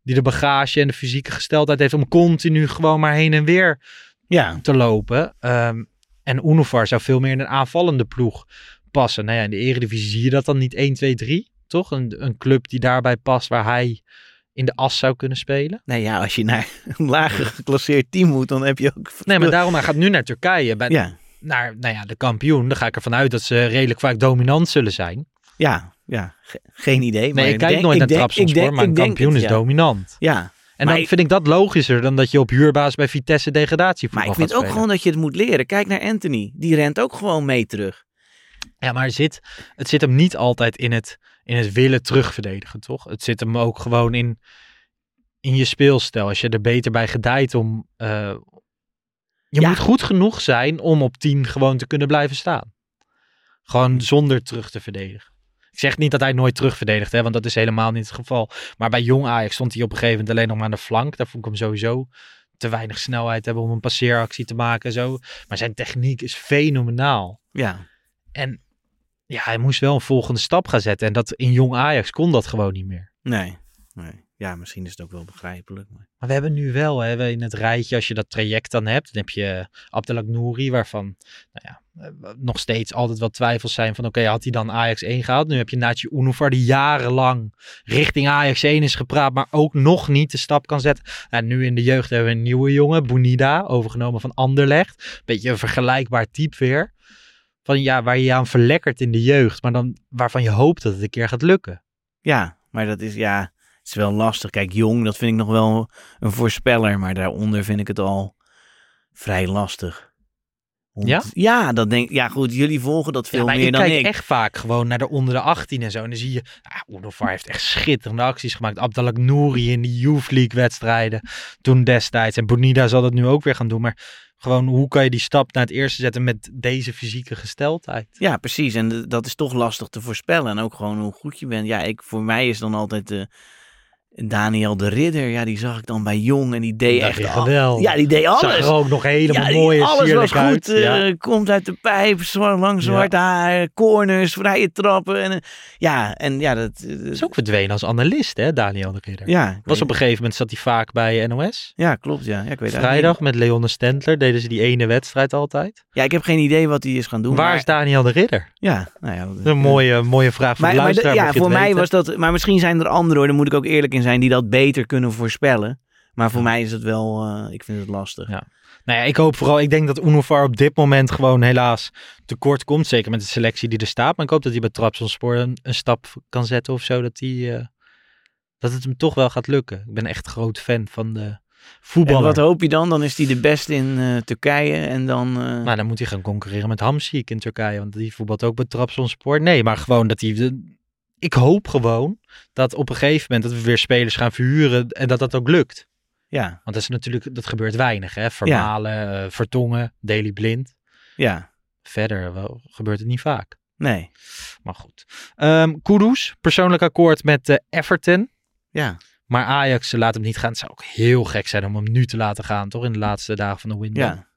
die de bagage en de fysieke gesteldheid heeft om continu gewoon maar heen en weer Ja. te lopen. Ehm, en Unovar zou veel meer in een aanvallende ploeg passen. Nou ja, in de Eredivisie zie je dat dan niet 1, 2, 3, toch? Een, een club die daarbij past waar hij in de as zou kunnen spelen. Nee, ja, als je naar een lager geclasseerd team moet, dan heb je ook... Nee, maar daarom hij gaat nu naar Turkije. Bij, Ja. Naar nou ja, de kampioen. Dan ga ik ervan uit dat ze redelijk vaak dominant zullen zijn. Ja, ja. Ge- geen idee. maar Nee, ik ik kijk denk- nooit ik naar Trabzonspor, ik denk- maar een kampioen het, is dominant. Ja. En Maar dan ik- vind ik dat logischer dan dat je op huurbasis bij Vitesse degradatievoetbal Maar ik vind ook gewoon dat je het moet leren. Kijk naar Anthony. Die rent ook gewoon mee terug. Ja, maar het zit, het zit hem niet altijd in het, in het willen terugverdedigen, toch? Het zit hem ook gewoon in, in je speelstijl. Als je er beter bij gedijt om... eh, je Ja. moet goed genoeg zijn om op 10 gewoon te kunnen blijven staan. Gewoon zonder terug te verdedigen. Ik zeg niet dat hij nooit terugverdedigt, hè, want dat is helemaal niet het geval. Maar bij jong Ajax stond hij op een gegeven moment alleen nog maar aan de flank. Daar vond ik hem sowieso te weinig snelheid hebben om een passeeractie te maken en zo. Maar zijn techniek is fenomenaal. Ja. En ja, hij moest wel een volgende stap gaan zetten. En dat in jong Ajax kon dat gewoon niet meer. Nee. nee. Ja, misschien is het ook wel begrijpelijk. Maar... Maar we hebben nu wel hè, we in het rijtje, als je dat traject dan hebt, dan heb je Abdelak Nouri, waarvan nou ja, eh, nog steeds altijd wel twijfels zijn van oké, had hij dan Ajax 1 gehaald? Nu heb je Naatje Unovar die jarenlang richting Ajax 1 is gepraat, maar ook nog niet de stap kan zetten. En nu in de jeugd hebben we een nieuwe jongen, Bonida, overgenomen van Anderlecht. Beetje een vergelijkbaar type weer. Van ja, waar je je aan verlekkert in de jeugd, maar dan waarvan je hoopt dat het een keer gaat lukken. Ja, maar dat is, ja, het is wel lastig. Kijk, jong, dat vind ik nog wel een voorspeller. Maar daaronder vind ik het al vrij lastig. Ja? Ja, dat denk Ja, goed, jullie volgen dat veel ja, meer ik dan kijk ik. echt vaak gewoon naar de onder de 18 en zo. En dan zie je, ah, heeft echt schitterende acties gemaakt. Abdelak Nouri in die Youth League wedstrijden toen destijds. En Bonida zal dat nu ook weer gaan doen. Maar gewoon, hoe kan je die stap naar het eerste zetten met deze fysieke gesteldheid? Ja, precies. En dat is toch lastig te voorspellen. En ook gewoon hoe goed je bent. Ja, ik, voor mij is dan altijd de Daniel de Ridder. Ja, die zag ik dan bij Jong. En die deed Dat echt... al- geweldig. Ja, die deed alles. Zag er ook nog helemaal Ja, mooi alles was goed. eh, Ja. Komt uit de pijp, zwart, lang zwart haar, corners, vrije trappen. En, eh, ja, en ja, dat... eh, is ook verdwenen als analist, hè, Daniel de Ridder. Ja, Was op een gegeven moment zat hij vaak bij NOS. Ja, klopt. Ja, ja ik weet Vrijdag met Leon Stentler deden ze die ene wedstrijd altijd. Ja, ik heb geen idee wat hij is gaan doen. Waar maar- is Daniel de Ridder? Ja, nou ja. Dat een mooie, mooie vraag voor Maar, de maar luisteraar. ja, mocht je voor mij weten. was dat... Maar misschien zijn er anderen, hoor, daar moet ik ook eerlijk in zijn, die dat beter kunnen voorspellen. Maar voor mij is het wel... eh, ik vind het lastig. Ja. Nou ja, ik hoop vooral, ik denk dat Unovar op dit moment gewoon helaas tekort komt. Zeker met de selectie die er staat. Maar ik hoop dat hij bij Trabzonspor een, een stap kan zetten of zo. Dat, hij, eh, dat het hem toch wel gaat lukken. Ik ben echt groot fan van de En voetballer. wat hoop je dan? Dan is hij de beste in eh, Turkije en dan... Maar dan moet hij gaan concurreren met Hamsik in Turkije. Want die voetbalt ook bij Trabzonspor. Nee, maar gewoon dat hij... de- ik hoop gewoon dat op een gegeven moment dat we weer spelers gaan verhuren. En dat dat ook lukt. ja, Want dat is natuurlijk, dat gebeurt weinig. Hè? Vermalen, eh, Vertongen, Daily Blind. ja, Verder wel, gebeurt het niet vaak. nee, Maar goed. Ehm Kudus, persoonlijk akkoord met eh, Everton. ja. Maar Ajax laat hem niet gaan. Het zou ook heel gek zijn om hem nu te laten gaan, toch? In de laatste dagen van de window. Ja,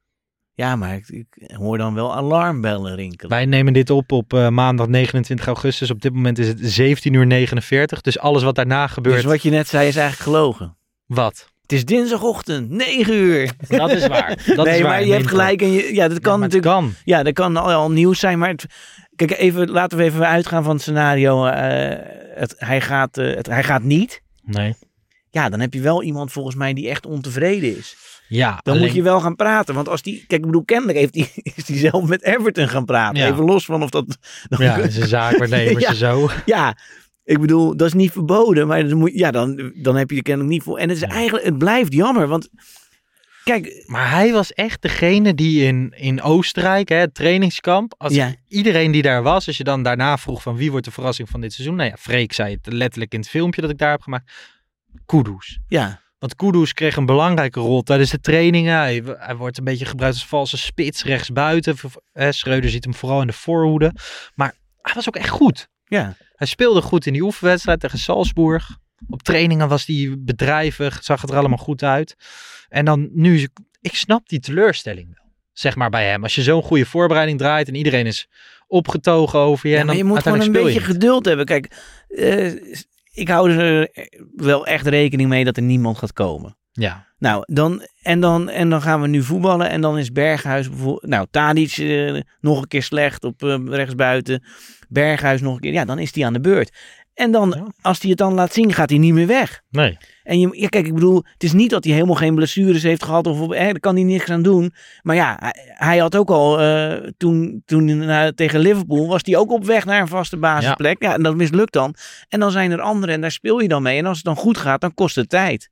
ja maar ik, ik hoor dan wel alarmbellen rinkelen. Wij nemen dit op op eh, maandag 29 augustus. Op dit moment is het 17 uur 49. Dus alles wat daarna gebeurt. Dus wat je net zei is eigenlijk gelogen. Wat? Het is dinsdagochtend, 9 uur. Dat is waar. [laughs] Dat nee, is waar. maar je hebt gelijk. En je, ja, dat kan Ja, natuurlijk. kan. Ja, dat kan al, al nieuws zijn. Maar het- kijk, even, laten we even uitgaan van het scenario. eh, het, hij, gaat, eh, het, hij gaat niet. Nee. Ja, dan heb je wel iemand volgens mij die echt ontevreden is. Ja, Dan alleen- moet je wel gaan praten. Want als die. Kijk, ik bedoel, kennelijk heeft die, [laughs] is die zelf met Everton gaan praten. Ja. Even los van of dat. Ja, het is een zaakwaarnemer [laughs] Ja. zo. Ja, ik bedoel, dat is niet verboden. Maar dan, moet, ja, dan, dan heb je er kennelijk niet voor. En het is eigenlijk, het blijft jammer. Want kijk, Maar hij was echt degene die in, in Oostenrijk, hè, het trainingskamp, als Ja. iedereen die daar was, als je dan daarna vroeg van wie wordt de verrassing van dit seizoen. Nou ja, Freek zei het letterlijk in het filmpje dat ik daar heb gemaakt. Kudus. ja, Want Kudus kreeg een belangrijke rol tijdens de trainingen. Hij, hij wordt een beetje gebruikt als valse spits rechtsbuiten. Schreuder ziet hem vooral in de voorhoede. Maar hij was ook echt goed. ja. Hij speelde goed in die oefenwedstrijd tegen Salzburg. Op trainingen was hij bedrijvig, zag het er allemaal goed uit. En dan nu, ik snap die teleurstelling wel. Zeg maar bij hem. Als je zo'n goede voorbereiding draait en iedereen is opgetogen over je. Ja, en dan je moet gewoon een beetje geduld hebben. Kijk, eh, ik hou er wel echt rekening mee dat er niemand gaat komen. Ja, Nou, dan, en, dan, en dan gaan we nu voetballen. En dan is Berghuis bijvoorbeeld. Nou, Tadic eh, nog een keer slecht op eh, rechtsbuiten. Berghuis nog een keer. Ja, dan is hij aan de beurt. En dan, Ja. als hij het dan laat zien, gaat hij niet meer weg. nee. En je, ja, kijk, ik bedoel, het is niet dat hij helemaal geen blessures heeft gehad. Of, eh, daar kan hij niks aan doen. Maar ja, hij, hij had ook al, eh, toen, toen tegen Liverpool, was hij ook op weg naar een vaste basisplek. Ja. en dat mislukt dan. En dan zijn er anderen en daar speel je dan mee. En als het dan goed gaat, dan kost het tijd.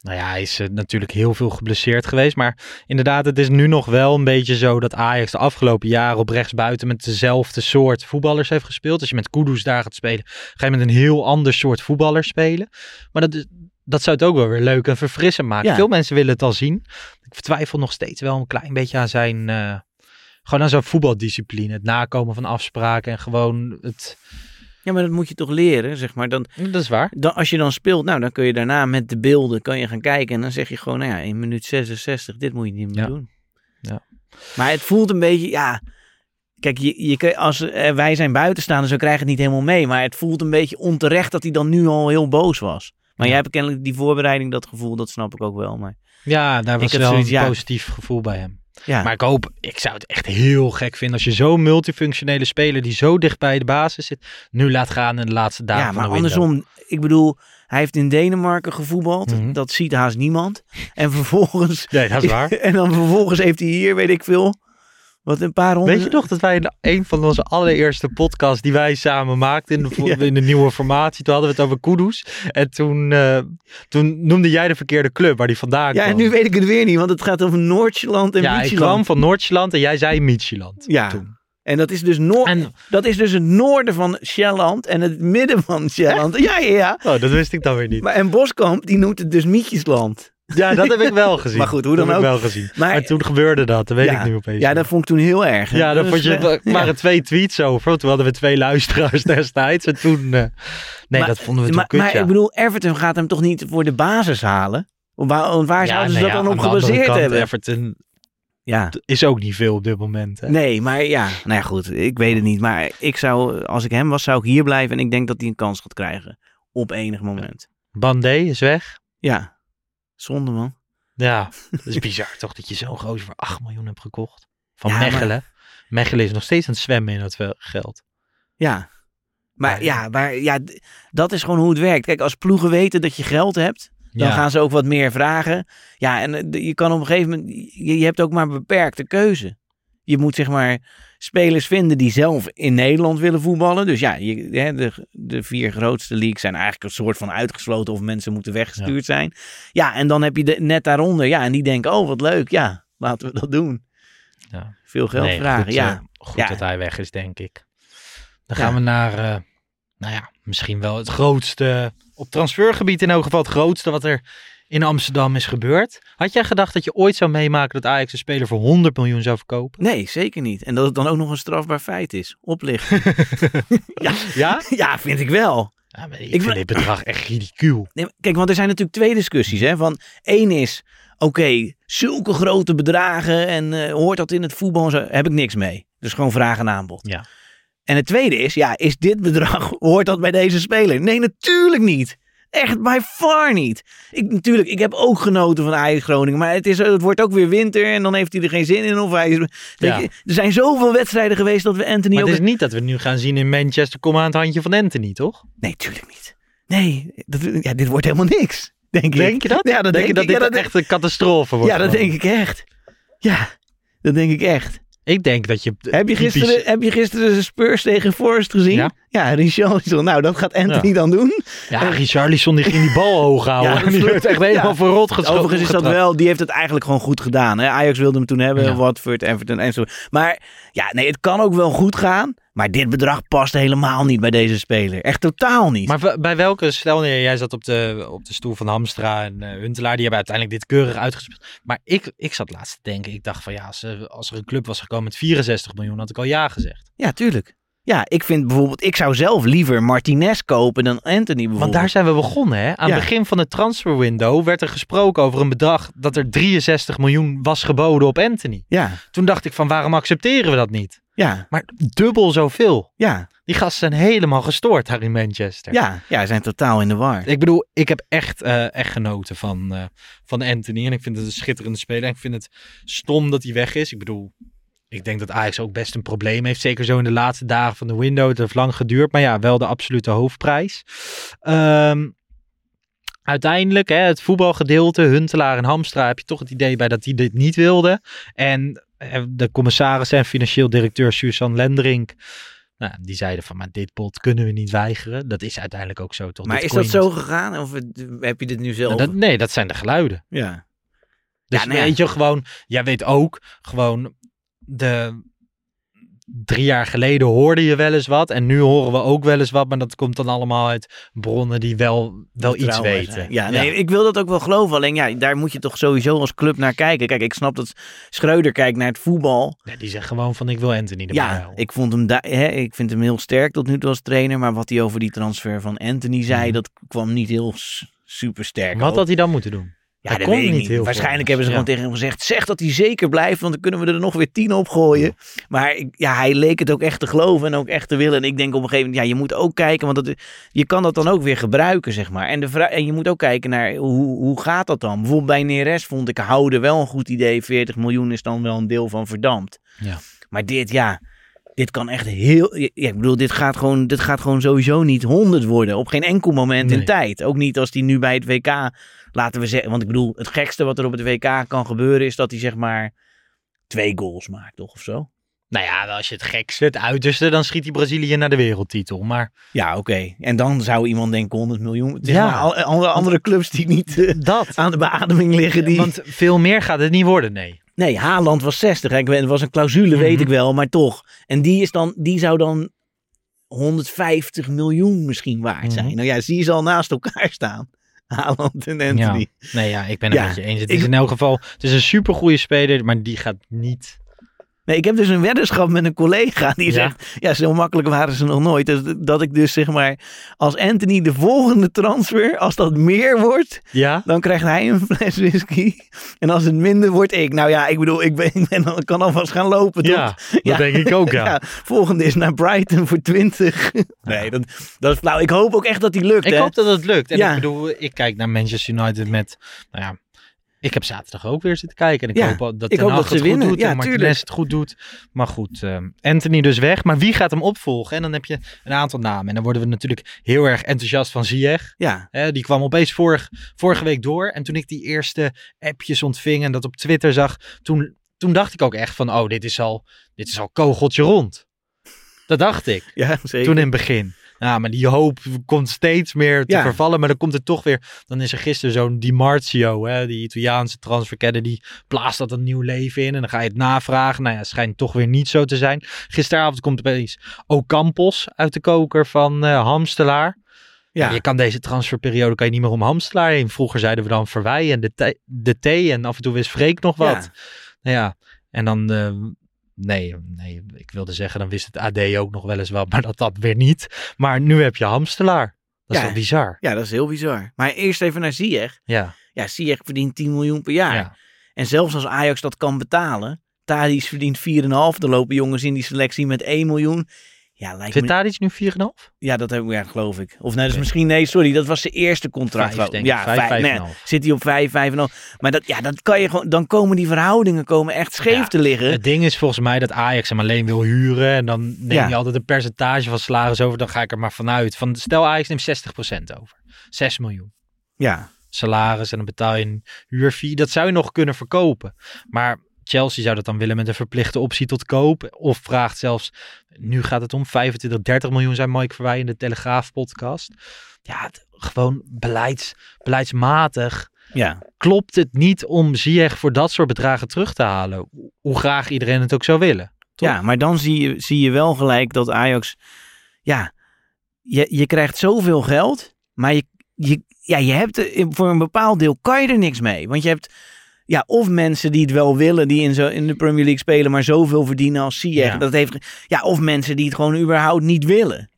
Nou ja, hij is eh, natuurlijk heel veel geblesseerd geweest. Maar inderdaad, het is nu nog wel een beetje zo dat Ajax de afgelopen jaren op rechtsbuiten met dezelfde soort voetballers heeft gespeeld. Als je met Kudus daar gaat spelen, ga je met een heel ander soort voetballer spelen. Maar dat, dat zou het ook wel weer leuk en verfrissend maken. Ja. Veel mensen willen het al zien. Ik twijfel nog steeds wel een klein beetje aan zijn, eh, gewoon aan zijn voetbaldiscipline. Het nakomen van afspraken en gewoon het... Ja, maar dat moet je toch leren, zeg maar. Dan, Dat is waar. dan, als je dan speelt, nou, dan kun je daarna met de beelden kan je gaan kijken. En dan zeg je gewoon, nou ja, in minuut 66, dit moet je niet meer Ja. doen. Ja. Maar het voelt een beetje, ja... Kijk, je, je, als, wij zijn buitenstaanders, we krijgen het niet helemaal mee. Maar het voelt een beetje onterecht dat hij dan nu al heel boos was. Maar Ja. jij hebt kennelijk die voorbereiding, dat gevoel, dat snap ik ook wel. Maar Ja, daar was wel zoiets, een ja. positief gevoel bij hem. Ja, Maar ik hoop, ik zou het echt heel gek vinden als je zo'n multifunctionele speler die zo dicht bij de basis zit, nu laat gaan in de laatste dagen ja van maar window. andersom, ik bedoel, hij heeft in Denemarken gevoetbald. Mhm. Dat ziet haast niemand. En vervolgens Nee, dat is waar. [laughs] En dan vervolgens heeft hij hier, weet ik veel, wat een paar honderd... Weet je nog dat wij in een van onze allereerste podcasts die wij samen maakten in de, vo- [laughs] Ja. in de nieuwe formatie, toen hadden we het over Kudus. En toen, eh, toen noemde jij de verkeerde club waar die vandaan Ja, kwam. en nu weet ik het weer niet, want het gaat over Noordjylland en ja, ik Michieland. kwam van Noordjylland en jij zei Michieland. Ja. Toen. En dat is, dus noor- En, dat is dus het noorden van Sjælland en het midden van Sjælland. Ja, ja, ja. oh, dat wist ik dan weer niet. Maar, en Boskamp, die noemt het dus Mietjesland. Ja, dat heb ik wel [laughs] gezien. Maar goed, hoe Dat dan heb ook. ik wel gezien. Maar- Maar, toen gebeurde dat, dat weet ja, ik nu opeens. Ja, dat vond ik toen heel erg. hè. Ja, Dat vond je, [laughs] is, er eh, waren ja. twee tweets over. Toen hadden we twee luisteraars [laughs] destijds. En toen, eh, nee, Maar- dat vonden we toen Maar, kut, maar ja. ik bedoel, Everton gaat hem toch niet voor de basis halen? Waar, waar zouden ze nee, dat dan op gebaseerd kant, hebben? Everton Ja. is ook niet veel op dit moment. Hè? Nee, maar ja, nou ja, goed, ik weet het niet. Maar ik zou, als ik hem was, zou ik hier blijven. En ik denk dat hij een kans gaat krijgen. Op enig moment. Bandé is weg. Ja, zonde man. Ja, [laughs] dat is bizar toch dat je zo'n gozer voor 8 miljoen hebt gekocht. Van Ja, maar- Mechelen. Mechelen is nog steeds aan het zwemmen in dat wel- geld. Ja. Maar Maar ja. maar ja, dat is gewoon hoe het werkt. Kijk, als ploegen weten dat je geld hebt, dan Ja. gaan ze ook wat meer vragen. Ja, en eh, je kan op een gegeven moment, je, je hebt ook maar een beperkte keuze. Je moet zeg maar spelers vinden die zelf in Nederland willen voetballen. Dus ja, je, hè, de, de vier grootste leagues zijn eigenlijk een soort van uitgesloten of mensen moeten weggestuurd zijn. Ja, en dan heb je de, net daaronder, ja, en die denken, oh wat leuk, ja, laten we dat doen. Ja. Veel geld Nee, vragen, goed, ja. eh, goed Ja. dat hij weg is, denk ik. Dan gaan we naar, eh, nou ja, misschien wel het grootste, op transfergebied in elk geval het grootste wat er in Amsterdam is gebeurd. Had jij gedacht dat je ooit zou meemaken dat Ajax een speler voor 100 miljoen zou verkopen? Nee, zeker niet. En dat het dan ook nog een strafbaar feit is. Oplichten. [laughs] Ja? ja, vind ik wel. Ja, maar ik, Ik vind dit bedrag echt ridicuul. Nee, kijk, want er zijn natuurlijk twee discussies. Hè? Van één is, oké, zulke grote bedragen en eh, hoort dat in het voetbal? Zo, heb ik niks mee. Dus gewoon vraag en aanbod. Ja. En het tweede is, ja, is dit bedrag, [laughs] hoort dat bij deze speler? Nee, natuurlijk niet. Echt by far niet. Ik, natuurlijk, ik heb ook genoten van Ajax Groningen. Maar het, is, het wordt ook weer winter en dan heeft hij er geen zin in. Of hij is, weet Ja. je, er zijn zoveel wedstrijden geweest dat we Anthony Maar het is niet dat we nu gaan zien in Manchester, kom aan het handje van Anthony, toch? Nee, tuurlijk niet. Nee, dat, ja, dit wordt helemaal niks. Denk, ik. Denk je dat? Ja, dat denk, je dat ik. dit ja, dat, echt een catastrofe wordt? ja, dat gewoon? denk ik echt. Ja, dat denk ik echt. Ik denk dat je... Heb je, typisch- gisteren, heb je gisteren de Spurs tegen Forest gezien? Ja. Ja, Richarlison. Nou, dat gaat Anthony Ja. dan doen. Ja, Richarlison die ging die bal [laughs] hoog houden. Ja, en die werd echt helemaal ja. verrot geschoten. Overigens is dat wel, die heeft het eigenlijk gewoon goed gedaan. Hè? Ajax wilde hem toen hebben. Watford, Everton en zo. Maar ja, nee, het kan ook wel goed gaan. Maar dit bedrag past helemaal niet bij deze speler. Echt totaal niet. Maar bij welke, stel jij zat op de, op de stoel van Hamstra en eh, Huntelaar, die hebben uiteindelijk dit keurig uitgespeeld. Maar ik, ik zat laatst te denken, ik dacht van ja, als, er- als er een club was gekomen met 64 miljoen, had ik al ja gezegd. Ja, tuurlijk. Ja, ik vind bijvoorbeeld, ik zou zelf liever Martinez kopen dan Anthony bijvoorbeeld. Want daar zijn we begonnen hè. Aan Ja. het begin van het transferwindow werd er gesproken over een bedrag dat er 63 miljoen was geboden op Anthony. Ja, Toen dacht ik van waarom accepteren we dat niet? Ja, Maar dubbel zoveel. ja, Die gasten zijn helemaal gestoord daar in Manchester. ja. Ja, ze zijn totaal in de war. Ik bedoel, ik heb echt, eh, echt genoten van, eh, van Anthony. En ik vind het een schitterende speler. En ik vind het stom dat hij weg is. Ik bedoel, ik denk dat Ajax ook best een probleem heeft. Zeker zo in de laatste dagen van de window. Het heeft lang geduurd. Maar ja, wel de absolute hoofdprijs. Ehm, uiteindelijk, hè, het voetbalgedeelte, Huntelaar en Hamstra, heb je toch het idee bij dat die dit niet wilden. En de commissaris en financieel directeur Suzanne Lenderink, nou, die zeiden van, maar dit bod kunnen we niet weigeren. Dat is uiteindelijk ook zo, toch? Maar is dat zo gegaan? Of heb je dit nu zelf? Nou, dat, nee, dat zijn de geluiden. Ja. Dus Ja, nou ja. weet je, gewoon, jij weet ook, gewoon de drie jaar geleden hoorde je wel eens wat en nu horen we ook wel eens wat, maar dat komt dan allemaal uit bronnen die wel, wel iets weten. Ja, nee, ik wil dat ook wel geloven. Alleen ja, daar moet je toch sowieso als club naar kijken. Kijk, ik snap dat Schreuder kijkt naar het voetbal. Nee, die zegt gewoon van ik wil Anthony erbij Ja, ik, vond hem hè, ik vind hem heel sterk tot nu toe als trainer. Maar wat hij over die transfer van Anthony zei, Mhm. dat kwam niet heel super sterk. Wat had hij dan moeten doen? Ja, dat niet heel Waarschijnlijk hebben ze gewoon tegen hem gezegd: zeg dat hij zeker blijft, want dan kunnen we er nog weer tien op gooien. Maar ja, hij leek het ook echt te geloven en ook echt te willen. En ik denk op een gegeven moment, ja, je moet ook kijken, want dat, je kan dat dan ook weer gebruiken, zeg maar. En, de en je moet ook kijken naar hoe, hoe gaat dat dan? Bijvoorbeeld bij Neres vond ik houden wel een goed idee. 40 miljoen is dan wel een deel van verdampt. Ja. Maar dit, ja. Dit kan echt heel. Ja, ik bedoel, dit gaat, gewoon, dit gaat gewoon sowieso niet 100 worden. Op geen enkel moment in tijd. Ook niet als hij nu bij het WK. Laten we zeggen. Want ik bedoel, het gekste wat er op het WK kan gebeuren. is dat hij zeg maar. twee goals maakt, toch? Of zo? Nou ja, als je het gekste, het uiterste, dan schiet hij Brazilië naar de wereldtitel. Maar Ja, oké. En dan zou iemand denken 100 miljoen. Het Ja. al- andere, andere clubs die niet eh, dat. aan de beademing liggen. Die... Want veel meer gaat het niet worden, nee. Nee, Haaland was 60. hè. Ik weet, het was een clausule, weet Mhm. ik wel. Maar toch. En die, is dan, die zou dan 150 miljoen misschien waard zijn. Mhm. Nou ja, zie je ze al naast elkaar staan. Haaland en Anthony. Nee, ja, ik ben het Ja, met je eens. Het ik- is in elk geval, het is een supergoeie speler, maar die gaat niet... Nee, ik heb dus een weddenschap met een collega die Ja? zegt... Ja, zo makkelijk waren ze nog nooit. Dat, dat ik dus zeg maar... Als Anthony de volgende transfer, als dat meer wordt... Ja? dan krijgt hij een fles whisky. En als het minder wordt, ik. Nou ja, ik bedoel, ik, ben, ik ben, kan alvast gaan lopen, toch? Ja, dat denk ik ook, ja. Volgende is naar Brighton voor 20. [laughs] Nee, dat, dat is flauw. Ik hoop ook echt dat die lukt, Ik hè? hoop dat het lukt. En Ja. ik bedoel, ik kijk naar Manchester United met, nou ja, ik heb zaterdag ook weer zitten kijken. En ik Ja, hoop al dat ik Ten hoop Hag dat ze het goed doet Ja, en Martinez het goed doet. Maar goed, ehm, Anthony dus weg. Maar wie gaat hem opvolgen? En dan heb je een aantal namen. En dan worden we natuurlijk heel erg enthousiast van Ziyech. Ja, die kwam opeens vorig, vorige week door. En toen ik die eerste appjes ontving en dat op Twitter zag, toen, toen dacht ik ook echt van, oh, dit is al, dit is al kogeltje rond. Dat dacht ik ja zeker. toen in het begin. Ja, maar die hoop komt steeds meer te Ja. vervallen. Maar dan komt het toch weer. Dan is er gisteren zo'n Di Marzio, hè, die Italiaanse transferkette, die blaast dat een nieuw leven in. En dan ga je het navragen. Nou ja, het schijnt toch weer niet zo te zijn. Gisteravond komt opeens Ocampos uit de koker van eh, Hamstelaar. ja. Je kan deze transferperiode kan je niet meer om Hamstelaar heen. Vroeger zeiden we dan Verwij en de, de T. En af en toe wist Freek nog wat. Ja. Nou ja, en dan... eh, nee, nee, ik wilde zeggen, dan wist het AD ook nog wel eens wat, maar dat dat weer niet. Maar nu heb je Hamstelaar. Dat is Ja. wel bizar. ja, dat is heel bizar. Maar eerst even naar Ziyech. Ja, Ja, Ziyech verdient 10 miljoen per jaar. ja. En zelfs als Ajax dat kan betalen... Tadic verdient 4,5. Er lopen jongens in die selectie met 1 miljoen. Ja, lijkt Zit me... daar iets nu 4,5? Ja, dat heb ik, ja, geloof ik. Of nee, dus misschien, nee, sorry, dat was zijn eerste contract. Vijf, denk ik. ja, nee, zit hij op vijf, vijf en half. Maar dat, ja, dat kan je gewoon, dan komen die verhoudingen komen echt scheef Ja, te liggen. Het ding is volgens mij dat Ajax hem alleen wil huren. En dan neem Ja. je altijd een percentage van salaris over. Dan ga ik er maar vanuit. Van, stel Ajax neemt 60% over. 6 miljoen. Ja, salaris en dan betaal je een huurfee. Dat zou je nog kunnen verkopen. Maar Chelsea zou dat dan willen met een verplichte optie tot koop. Of vraagt zelfs, nu gaat het om 25, 30 miljoen, zijn Mike Verwij in de Telegraaf podcast. Ja, het- gewoon beleids, beleidsmatig ja. klopt het niet om Ziyech voor dat soort bedragen terug te halen. Hoe graag iedereen het ook zou willen. Toch? Ja, maar dan zie je, zie je wel gelijk dat Ajax... Ja, je, je krijgt zoveel geld, maar je, je, ja, je hebt voor een bepaald deel kan je er niks mee. Want je hebt ja, of mensen die het wel willen, die in, zo, in de Premier League spelen, maar zoveel verdienen als Ziyech. Ja. Dat heeft, ja, of mensen die het gewoon überhaupt niet willen.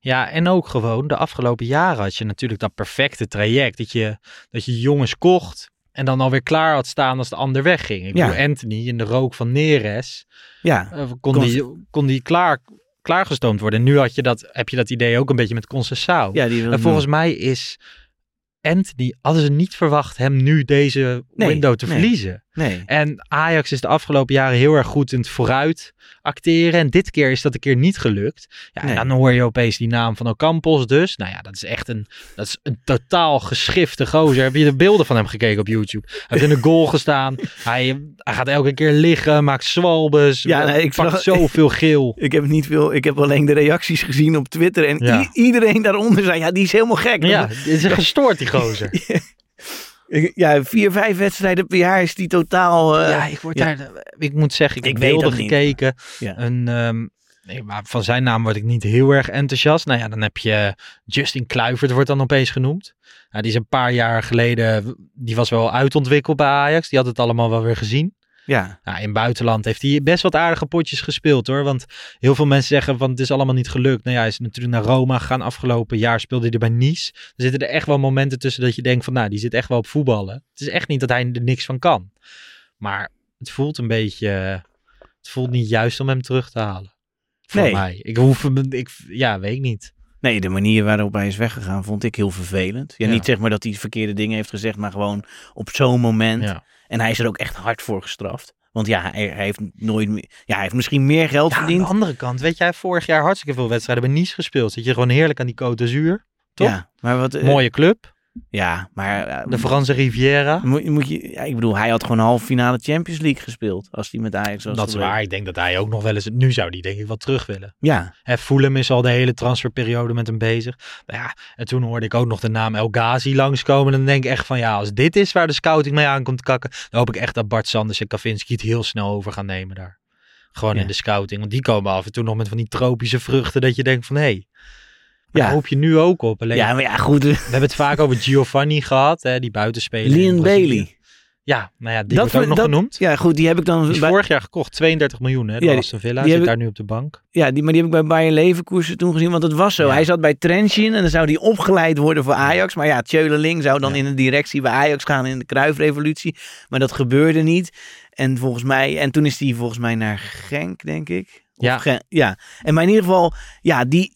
Ja, en ook gewoon de afgelopen jaren had je natuurlijk dat perfecte traject. Dat je, dat je jongens kocht en dan alweer klaar had staan als de ander wegging. Ik Ja. bedoel, Anthony in de rook van Neres Ja, eh, kon, die, kon die klaar, klaargestoomd worden. En nu had je dat, heb je dat idee ook een beetje met Concessao. ja en volgens mij is Anthony, hadden ze niet verwacht hem nu deze Nee, window te nee. verliezen. Nee. En Ajax is de afgelopen jaren heel erg goed in het vooruit acteren. En dit keer is dat een keer niet gelukt. Ja, Nee. dan hoor je opeens die naam van Ocampos dus. Nou ja, dat is echt een, dat is een totaal geschifte gozer. Heb je de beelden van hem gekeken op YouTube? Hij heeft in de goal gestaan. Hij, hij gaat elke keer liggen, maakt zwalbes. Ja, nee, ik pakt zoveel [laughs] geel. Ik heb niet veel, ik heb alleen de reacties gezien op Twitter. En Ja. iedereen daaronder zei, ja, die is helemaal gek. Ja, dit is een gestoord die gozer. Ik- [laughs] Ja, vier, vijf wedstrijden per jaar is die totaal... eh, ja, ik word ja. daar. Ik moet zeggen, ik, Ik heb beelden gekeken. Ja. Een, ehm, nee, maar van zijn naam word ik niet heel erg enthousiast. Nou ja, dan heb je Justin Kluivert wordt dan opeens genoemd. Nou, die is een paar jaar geleden, die was wel uitontwikkeld bij Ajax. Die had het allemaal wel weer gezien. Ja. Nou, in het buitenland heeft hij best wat aardige potjes gespeeld hoor. Want heel veel mensen zeggen van het is allemaal niet gelukt. Nou ja, hij is natuurlijk naar Roma gegaan. Afgelopen jaar speelde hij er bij Nice. Er zitten er echt wel momenten tussen dat je denkt van nou, die zit echt wel op voetballen. Het is echt niet dat hij er niks van kan. Maar het voelt een beetje, het voelt niet juist om hem terug te halen. Voor Nee. mij. Ik hoef hem, ik, ja, weet ik niet. Nee, de manier waarop hij is weggegaan vond ik heel vervelend. Ja, Ja. Niet zeg maar dat hij verkeerde dingen heeft gezegd, maar gewoon op zo'n moment. Ja. En hij is er ook echt hard voor gestraft. Want ja, hij, hij heeft nooit meer... Ja, hij heeft misschien meer geld Ja, aan verdiend. de andere kant, weet jij, vorig jaar hartstikke veel wedstrijden bij Nice gespeeld. Zit je gewoon heerlijk aan die Côte d'Azur. Toch? Ja, maar wat... eh, Mooie club. Ja, maar... eh, De Franse Riviera. moet, moet je, ja, ik bedoel, hij had gewoon halve finale Champions League gespeeld. Als hij met Ajax was Dat is waar. Ik denk dat hij ook nog wel eens. Nu zou die denk ik wel terug willen. Ja, Hè, Fulham is al de hele transferperiode met hem bezig. Nou ja, en toen hoorde ik ook nog de naam El Ghazi langskomen. En dan denk ik echt van ja, als dit is waar de scouting mee aankomt kakken. Dan hoop ik echt dat Bart Sanders en Kavinski het heel snel over gaan nemen daar. Gewoon Ja. in de scouting. Want die komen af en toe nog met van die tropische vruchten. Dat je denkt van hé. Hey, Ja. daar hoop je nu ook op. Alleen, ja maar ja, goed. We hebben het vaak over Giovanni gehad. Hè, die buitenspeler. Leon Brazilië. Bailey. Ja, nou ja, die wordt ook nog genoemd. Ja, goed, die heb ik dan... Die bij- vorig jaar gekocht, 32 miljoen hè, door Ja, die- Aston Villa. die Zit daar nu op de bank. Ja, die, maar die heb ik bij Bayern Leverkusen toen gezien, want het was zo. Ja. Hij zat bij Trentin en dan zou hij opgeleid worden voor Ajax. Maar ja, Tjöleling zou dan Ja. in de directie bij Ajax gaan in de Kruifrevolutie. Maar dat gebeurde niet. En volgens mij, en toen is hij volgens mij naar Genk, denk ik. Of Ja. Gen- ja. En maar in ieder geval, ja, die...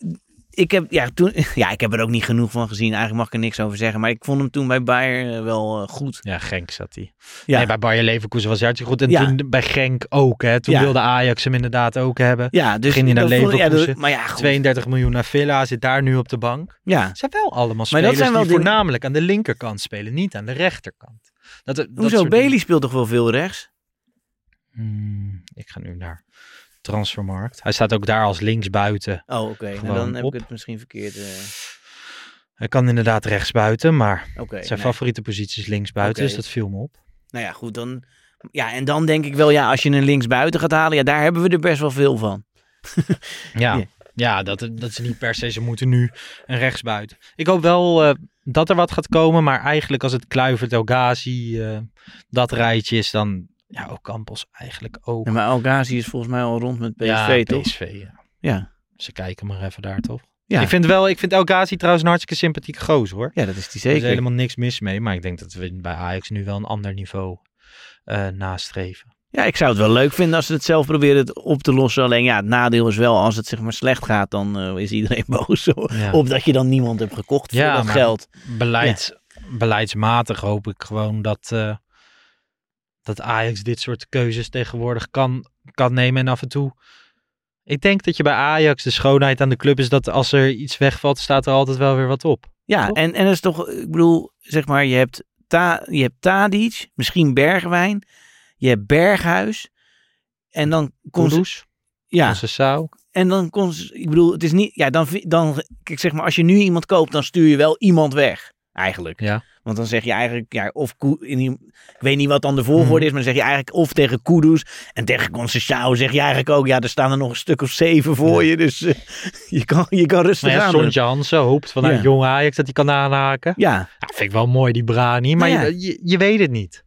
Ik heb, ja, toen, [laughs] ja, ik heb er ook niet genoeg van gezien. Eigenlijk mag ik er niks over zeggen. Maar ik vond hem toen bij Bayern eh, wel eh, goed. Ja, Genk zat hij. Ja. Nee, bij Bayer Leverkusen was hij hartstikke goed. En Ja. toen bij Genk ook. Hè. Toen Ja. wilde Ajax hem inderdaad ook hebben. Ja, dus Ging hij naar vond- Leverkusen. maar ja, goed. 32 miljoen naar Villa, zit daar nu op de bank. ja. Zijn wel allemaal Maar spelers dat zijn wel die voornamelijk aan de linkerkant spelen, niet aan de rechterkant. Dat, dat Hoezo? Bailey dingen. speelt toch wel veel rechts? Hmm, ik ga nu naar Transfermarkt. Hij staat ook daar als linksbuiten. Oh, oké. Nou, dan heb op. ik het misschien verkeerd. eh, Hij kan inderdaad rechtsbuiten, maar zijn nee. favoriete positie is linksbuiten, dus dat viel me op. Nou ja, goed, dan... Ja, en dan denk ik wel, ja, als je een linksbuiten gaat halen, ja, daar hebben we er best wel veel van. [laughs] Ja, Ja. ja dat, dat ze niet per se, ze moeten nu een rechtsbuiten. Ik hoop wel eh, dat er wat gaat komen, maar eigenlijk als het Kluivert, El Ghazi, eh, dat rijtje is, dan ja, ook Campos eigenlijk ook. Ja, maar El Ghazi is volgens mij al rond met PSV, ja, toch? PSV, ja. Ja. Ze kijken maar even daar, toch? Ja. Ik vind wel, ik vind El Ghazi trouwens een hartstikke sympathieke gozer, hoor. ja, dat is die Er is zeker. helemaal niks mis mee, maar ik denk dat we bij Ajax nu wel een ander niveau eh, nastreven. Ja, ik zou het wel leuk vinden als ze het zelf proberen op te lossen. Alleen ja, het nadeel is wel, als het zeg maar slecht gaat, dan eh, is iedereen [laughs] boos Ja. op dat je dan niemand hebt gekocht voor Ja, dat geld. Beleids, Beleidsmatig hoop ik gewoon dat, eh, dat Ajax dit soort keuzes tegenwoordig kan, kan nemen. En af en toe. Ik denk dat je bij Ajax de schoonheid aan de club is dat als er iets wegvalt, staat er altijd wel weer wat op. Ja, Toch? en, en dat is toch, ik bedoel, zeg maar, je hebt, ta, je hebt Tadic, misschien Bergwijn, je hebt Berghuis. En dan kon ze, Kudus, ja, Conceição. en dan kon ik bedoel, het is niet, ja, dan, dan, kijk, zeg maar, als je nu iemand koopt, dan stuur je wel iemand weg, eigenlijk. Ja. Want dan zeg je eigenlijk, ja, of, in, ik weet niet wat dan de volgorde Mhm. is, maar dan zeg je eigenlijk of tegen Kudus en tegen Conceição zeg je eigenlijk ook, ja, er staan er nog een stuk of zeven voor je, dus eh, [laughs] je, kan, je kan rustig Maar ja, aan. Sontje Hansen hoopt vanuit Ja. jong Ajax dat hij kan aanhaken. Ja, Ja, vind ik wel mooi, die Brani. Maar Nou ja. je, je, je weet het niet.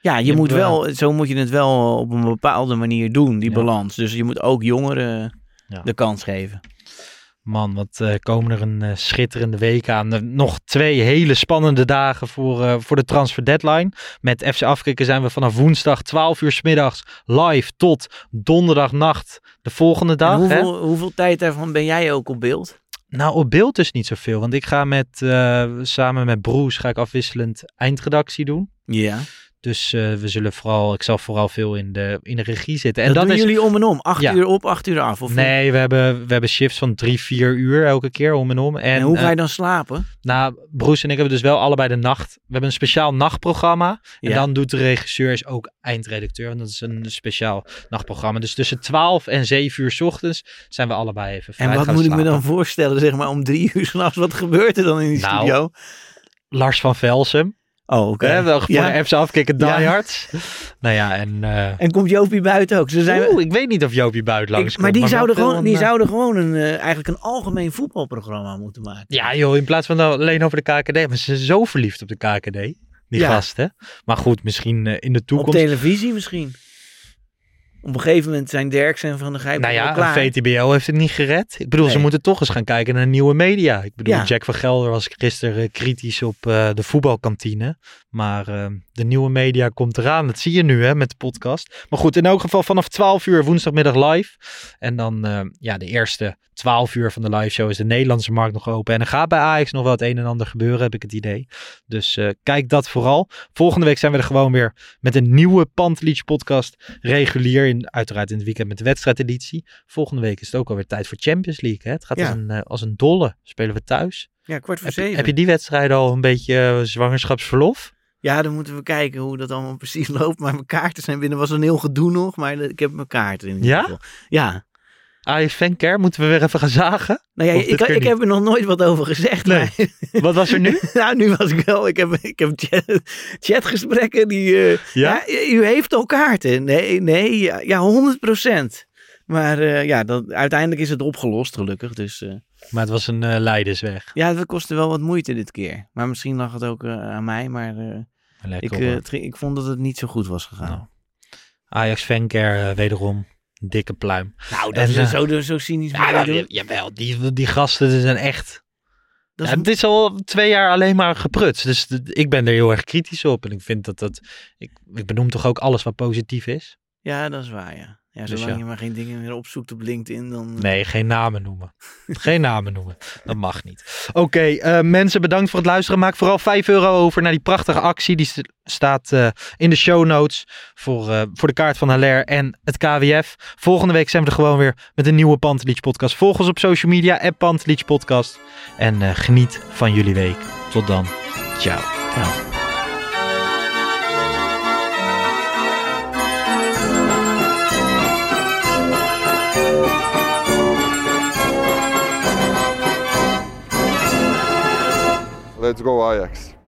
Ja, je, Je moet wel, zo moet je het wel op een bepaalde manier doen, die balans. Dus je moet ook jongeren de kans geven. Man, wat eh, komen er een eh, schitterende week aan. Eh, nog twee hele spannende dagen voor, voor de transfer deadline. Met FC Afkikken zijn we vanaf woensdag 12 uur 's middags live tot donderdagnacht de volgende En dag. hè? hoeveel, hoeveel tijd daarvan ben jij ook op beeld? Nou, op beeld dus niet zoveel. Want ik ga met, samen met Broes ga ik afwisselend eindredactie doen. Ja. Dus eh, we zullen vooral, ik zal vooral veel in de, in de regie zitten. En En dat, dat, doen is, jullie om en om. Acht Ja. uur op, acht uur af. Of Nee, we hebben, we hebben shifts van drie, vier uur elke keer om en om. En, En, hoe ga eh, je dan slapen? Nou, Broes en ik hebben dus wel allebei de nacht. We hebben een speciaal nachtprogramma. En Ja. dan doet de regisseur is ook eindredacteur. Want dat is een speciaal nachtprogramma. Dus tussen 12 en 7 uur 's ochtends zijn we allebei even vrij En wat moet ik me dan voorstellen, zeg maar, om drie uur s'nachts? Wat gebeurt er dan in die Nou, studio? Lars van Velsum. Oh, oké. Hè, wel Ja. apps afkicken, Ja. diehards. nou ja, en... eh, En komt Jopie buiten ook? Ze zijn, Oeh, ik weet niet of Joopie buiten langs ik- maar die, zouden gewoon, een, die eh, zouden gewoon een, eh, eigenlijk een algemeen voetbalprogramma moeten maken. Ja joh, in plaats van alleen over de KKD. Maar ze zijn zo verliefd op de KKD. Die Ja. gasten. Maar goed, misschien in de Op toekomst. televisie misschien. Op een gegeven moment zijn Derks en Van der Gijp Nou ja, klaar. VTBO heeft het niet gered. Ik bedoel, ze moeten toch eens gaan kijken naar nieuwe media. Ik bedoel, Ja. Jack van Gelder was gisteren eh, kritisch op eh, de voetbalkantine. Maar eh, de nieuwe media komt eraan. Dat zie je nu hè, met de podcast. Maar goed, in elk geval vanaf 12 uur woensdagmiddag live. En dan ja, de eerste 12 uur van de live show is de Nederlandse markt nog open. En er gaat bij Ajax nog wel het een en ander gebeuren, heb ik het idee. Dus eh, kijk dat vooral. Volgende week zijn we er gewoon weer met een nieuwe Pantelietje podcast. Regulier, in, uiteraard in het weekend met de wedstrijdeditie. Volgende week is het ook alweer tijd voor Champions League. Hè? Het gaat Ja. als, een, eh, als een dolle. Spelen we thuis. Ja, kwart voor Heb je, zeven. heb je die wedstrijd al een beetje eh, zwangerschapsverlof? Ja, dan moeten we kijken hoe dat allemaal [laughs] precies loopt. Maar mijn kaarten zijn binnen. was een heel gedoe nog, maar ik heb mijn kaarten in ieder Ja? geval. Ja. Ajax Fancare, moeten we weer even gaan zagen? Nou ja, ik, ik heb er nog nooit wat over gezegd. Nee. maar- [laughs] Wat was er nu? [laughs] nou, nu was ik wel. Ik heb, ik heb chat, chatgesprekken die. eh, Ja? ja? u heeft al kaarten. Nee, nee, ja, ja 100% Maar eh, ja, dat, uiteindelijk is het opgelost, gelukkig. Dus eh, Maar het was een eh leidersweg. ja, dat kostte wel wat moeite dit keer. Maar misschien lag het ook aan mij. Maar eh, ik, ik vond dat het niet zo goed was gegaan. Nou, Ajax Fancare, eh, wederom. Dikke pluim. Nou, dat eh, is zo, zo cynisch. Ja, nou, doen. ja, jawel, die, die gasten die zijn echt... Dat Ja, is- het is al twee jaar alleen maar geprutst. Dus ik ben er heel erg kritisch op. En ik vind dat dat... Ik, ik benoem toch ook alles wat positief is? Ja, dat is waar, ja. Ja, Dus zolang ja. je maar geen dingen meer opzoekt op LinkedIn, dan... eh, Nee, geen namen noemen. [laughs] geen namen noemen. Dat mag niet. Oké, eh, mensen bedankt voor het luisteren. Maak vooral 5 euro over naar die prachtige actie. Die st- staat eh, in de show notes voor, voor de kaart van Haller en het KWF. Volgende week zijn we er gewoon weer met een nieuwe Pantelich podcast. Volg ons op social media, app Pantelich podcast. En geniet van jullie week. Tot dan. Ciao. Let's go Ajax.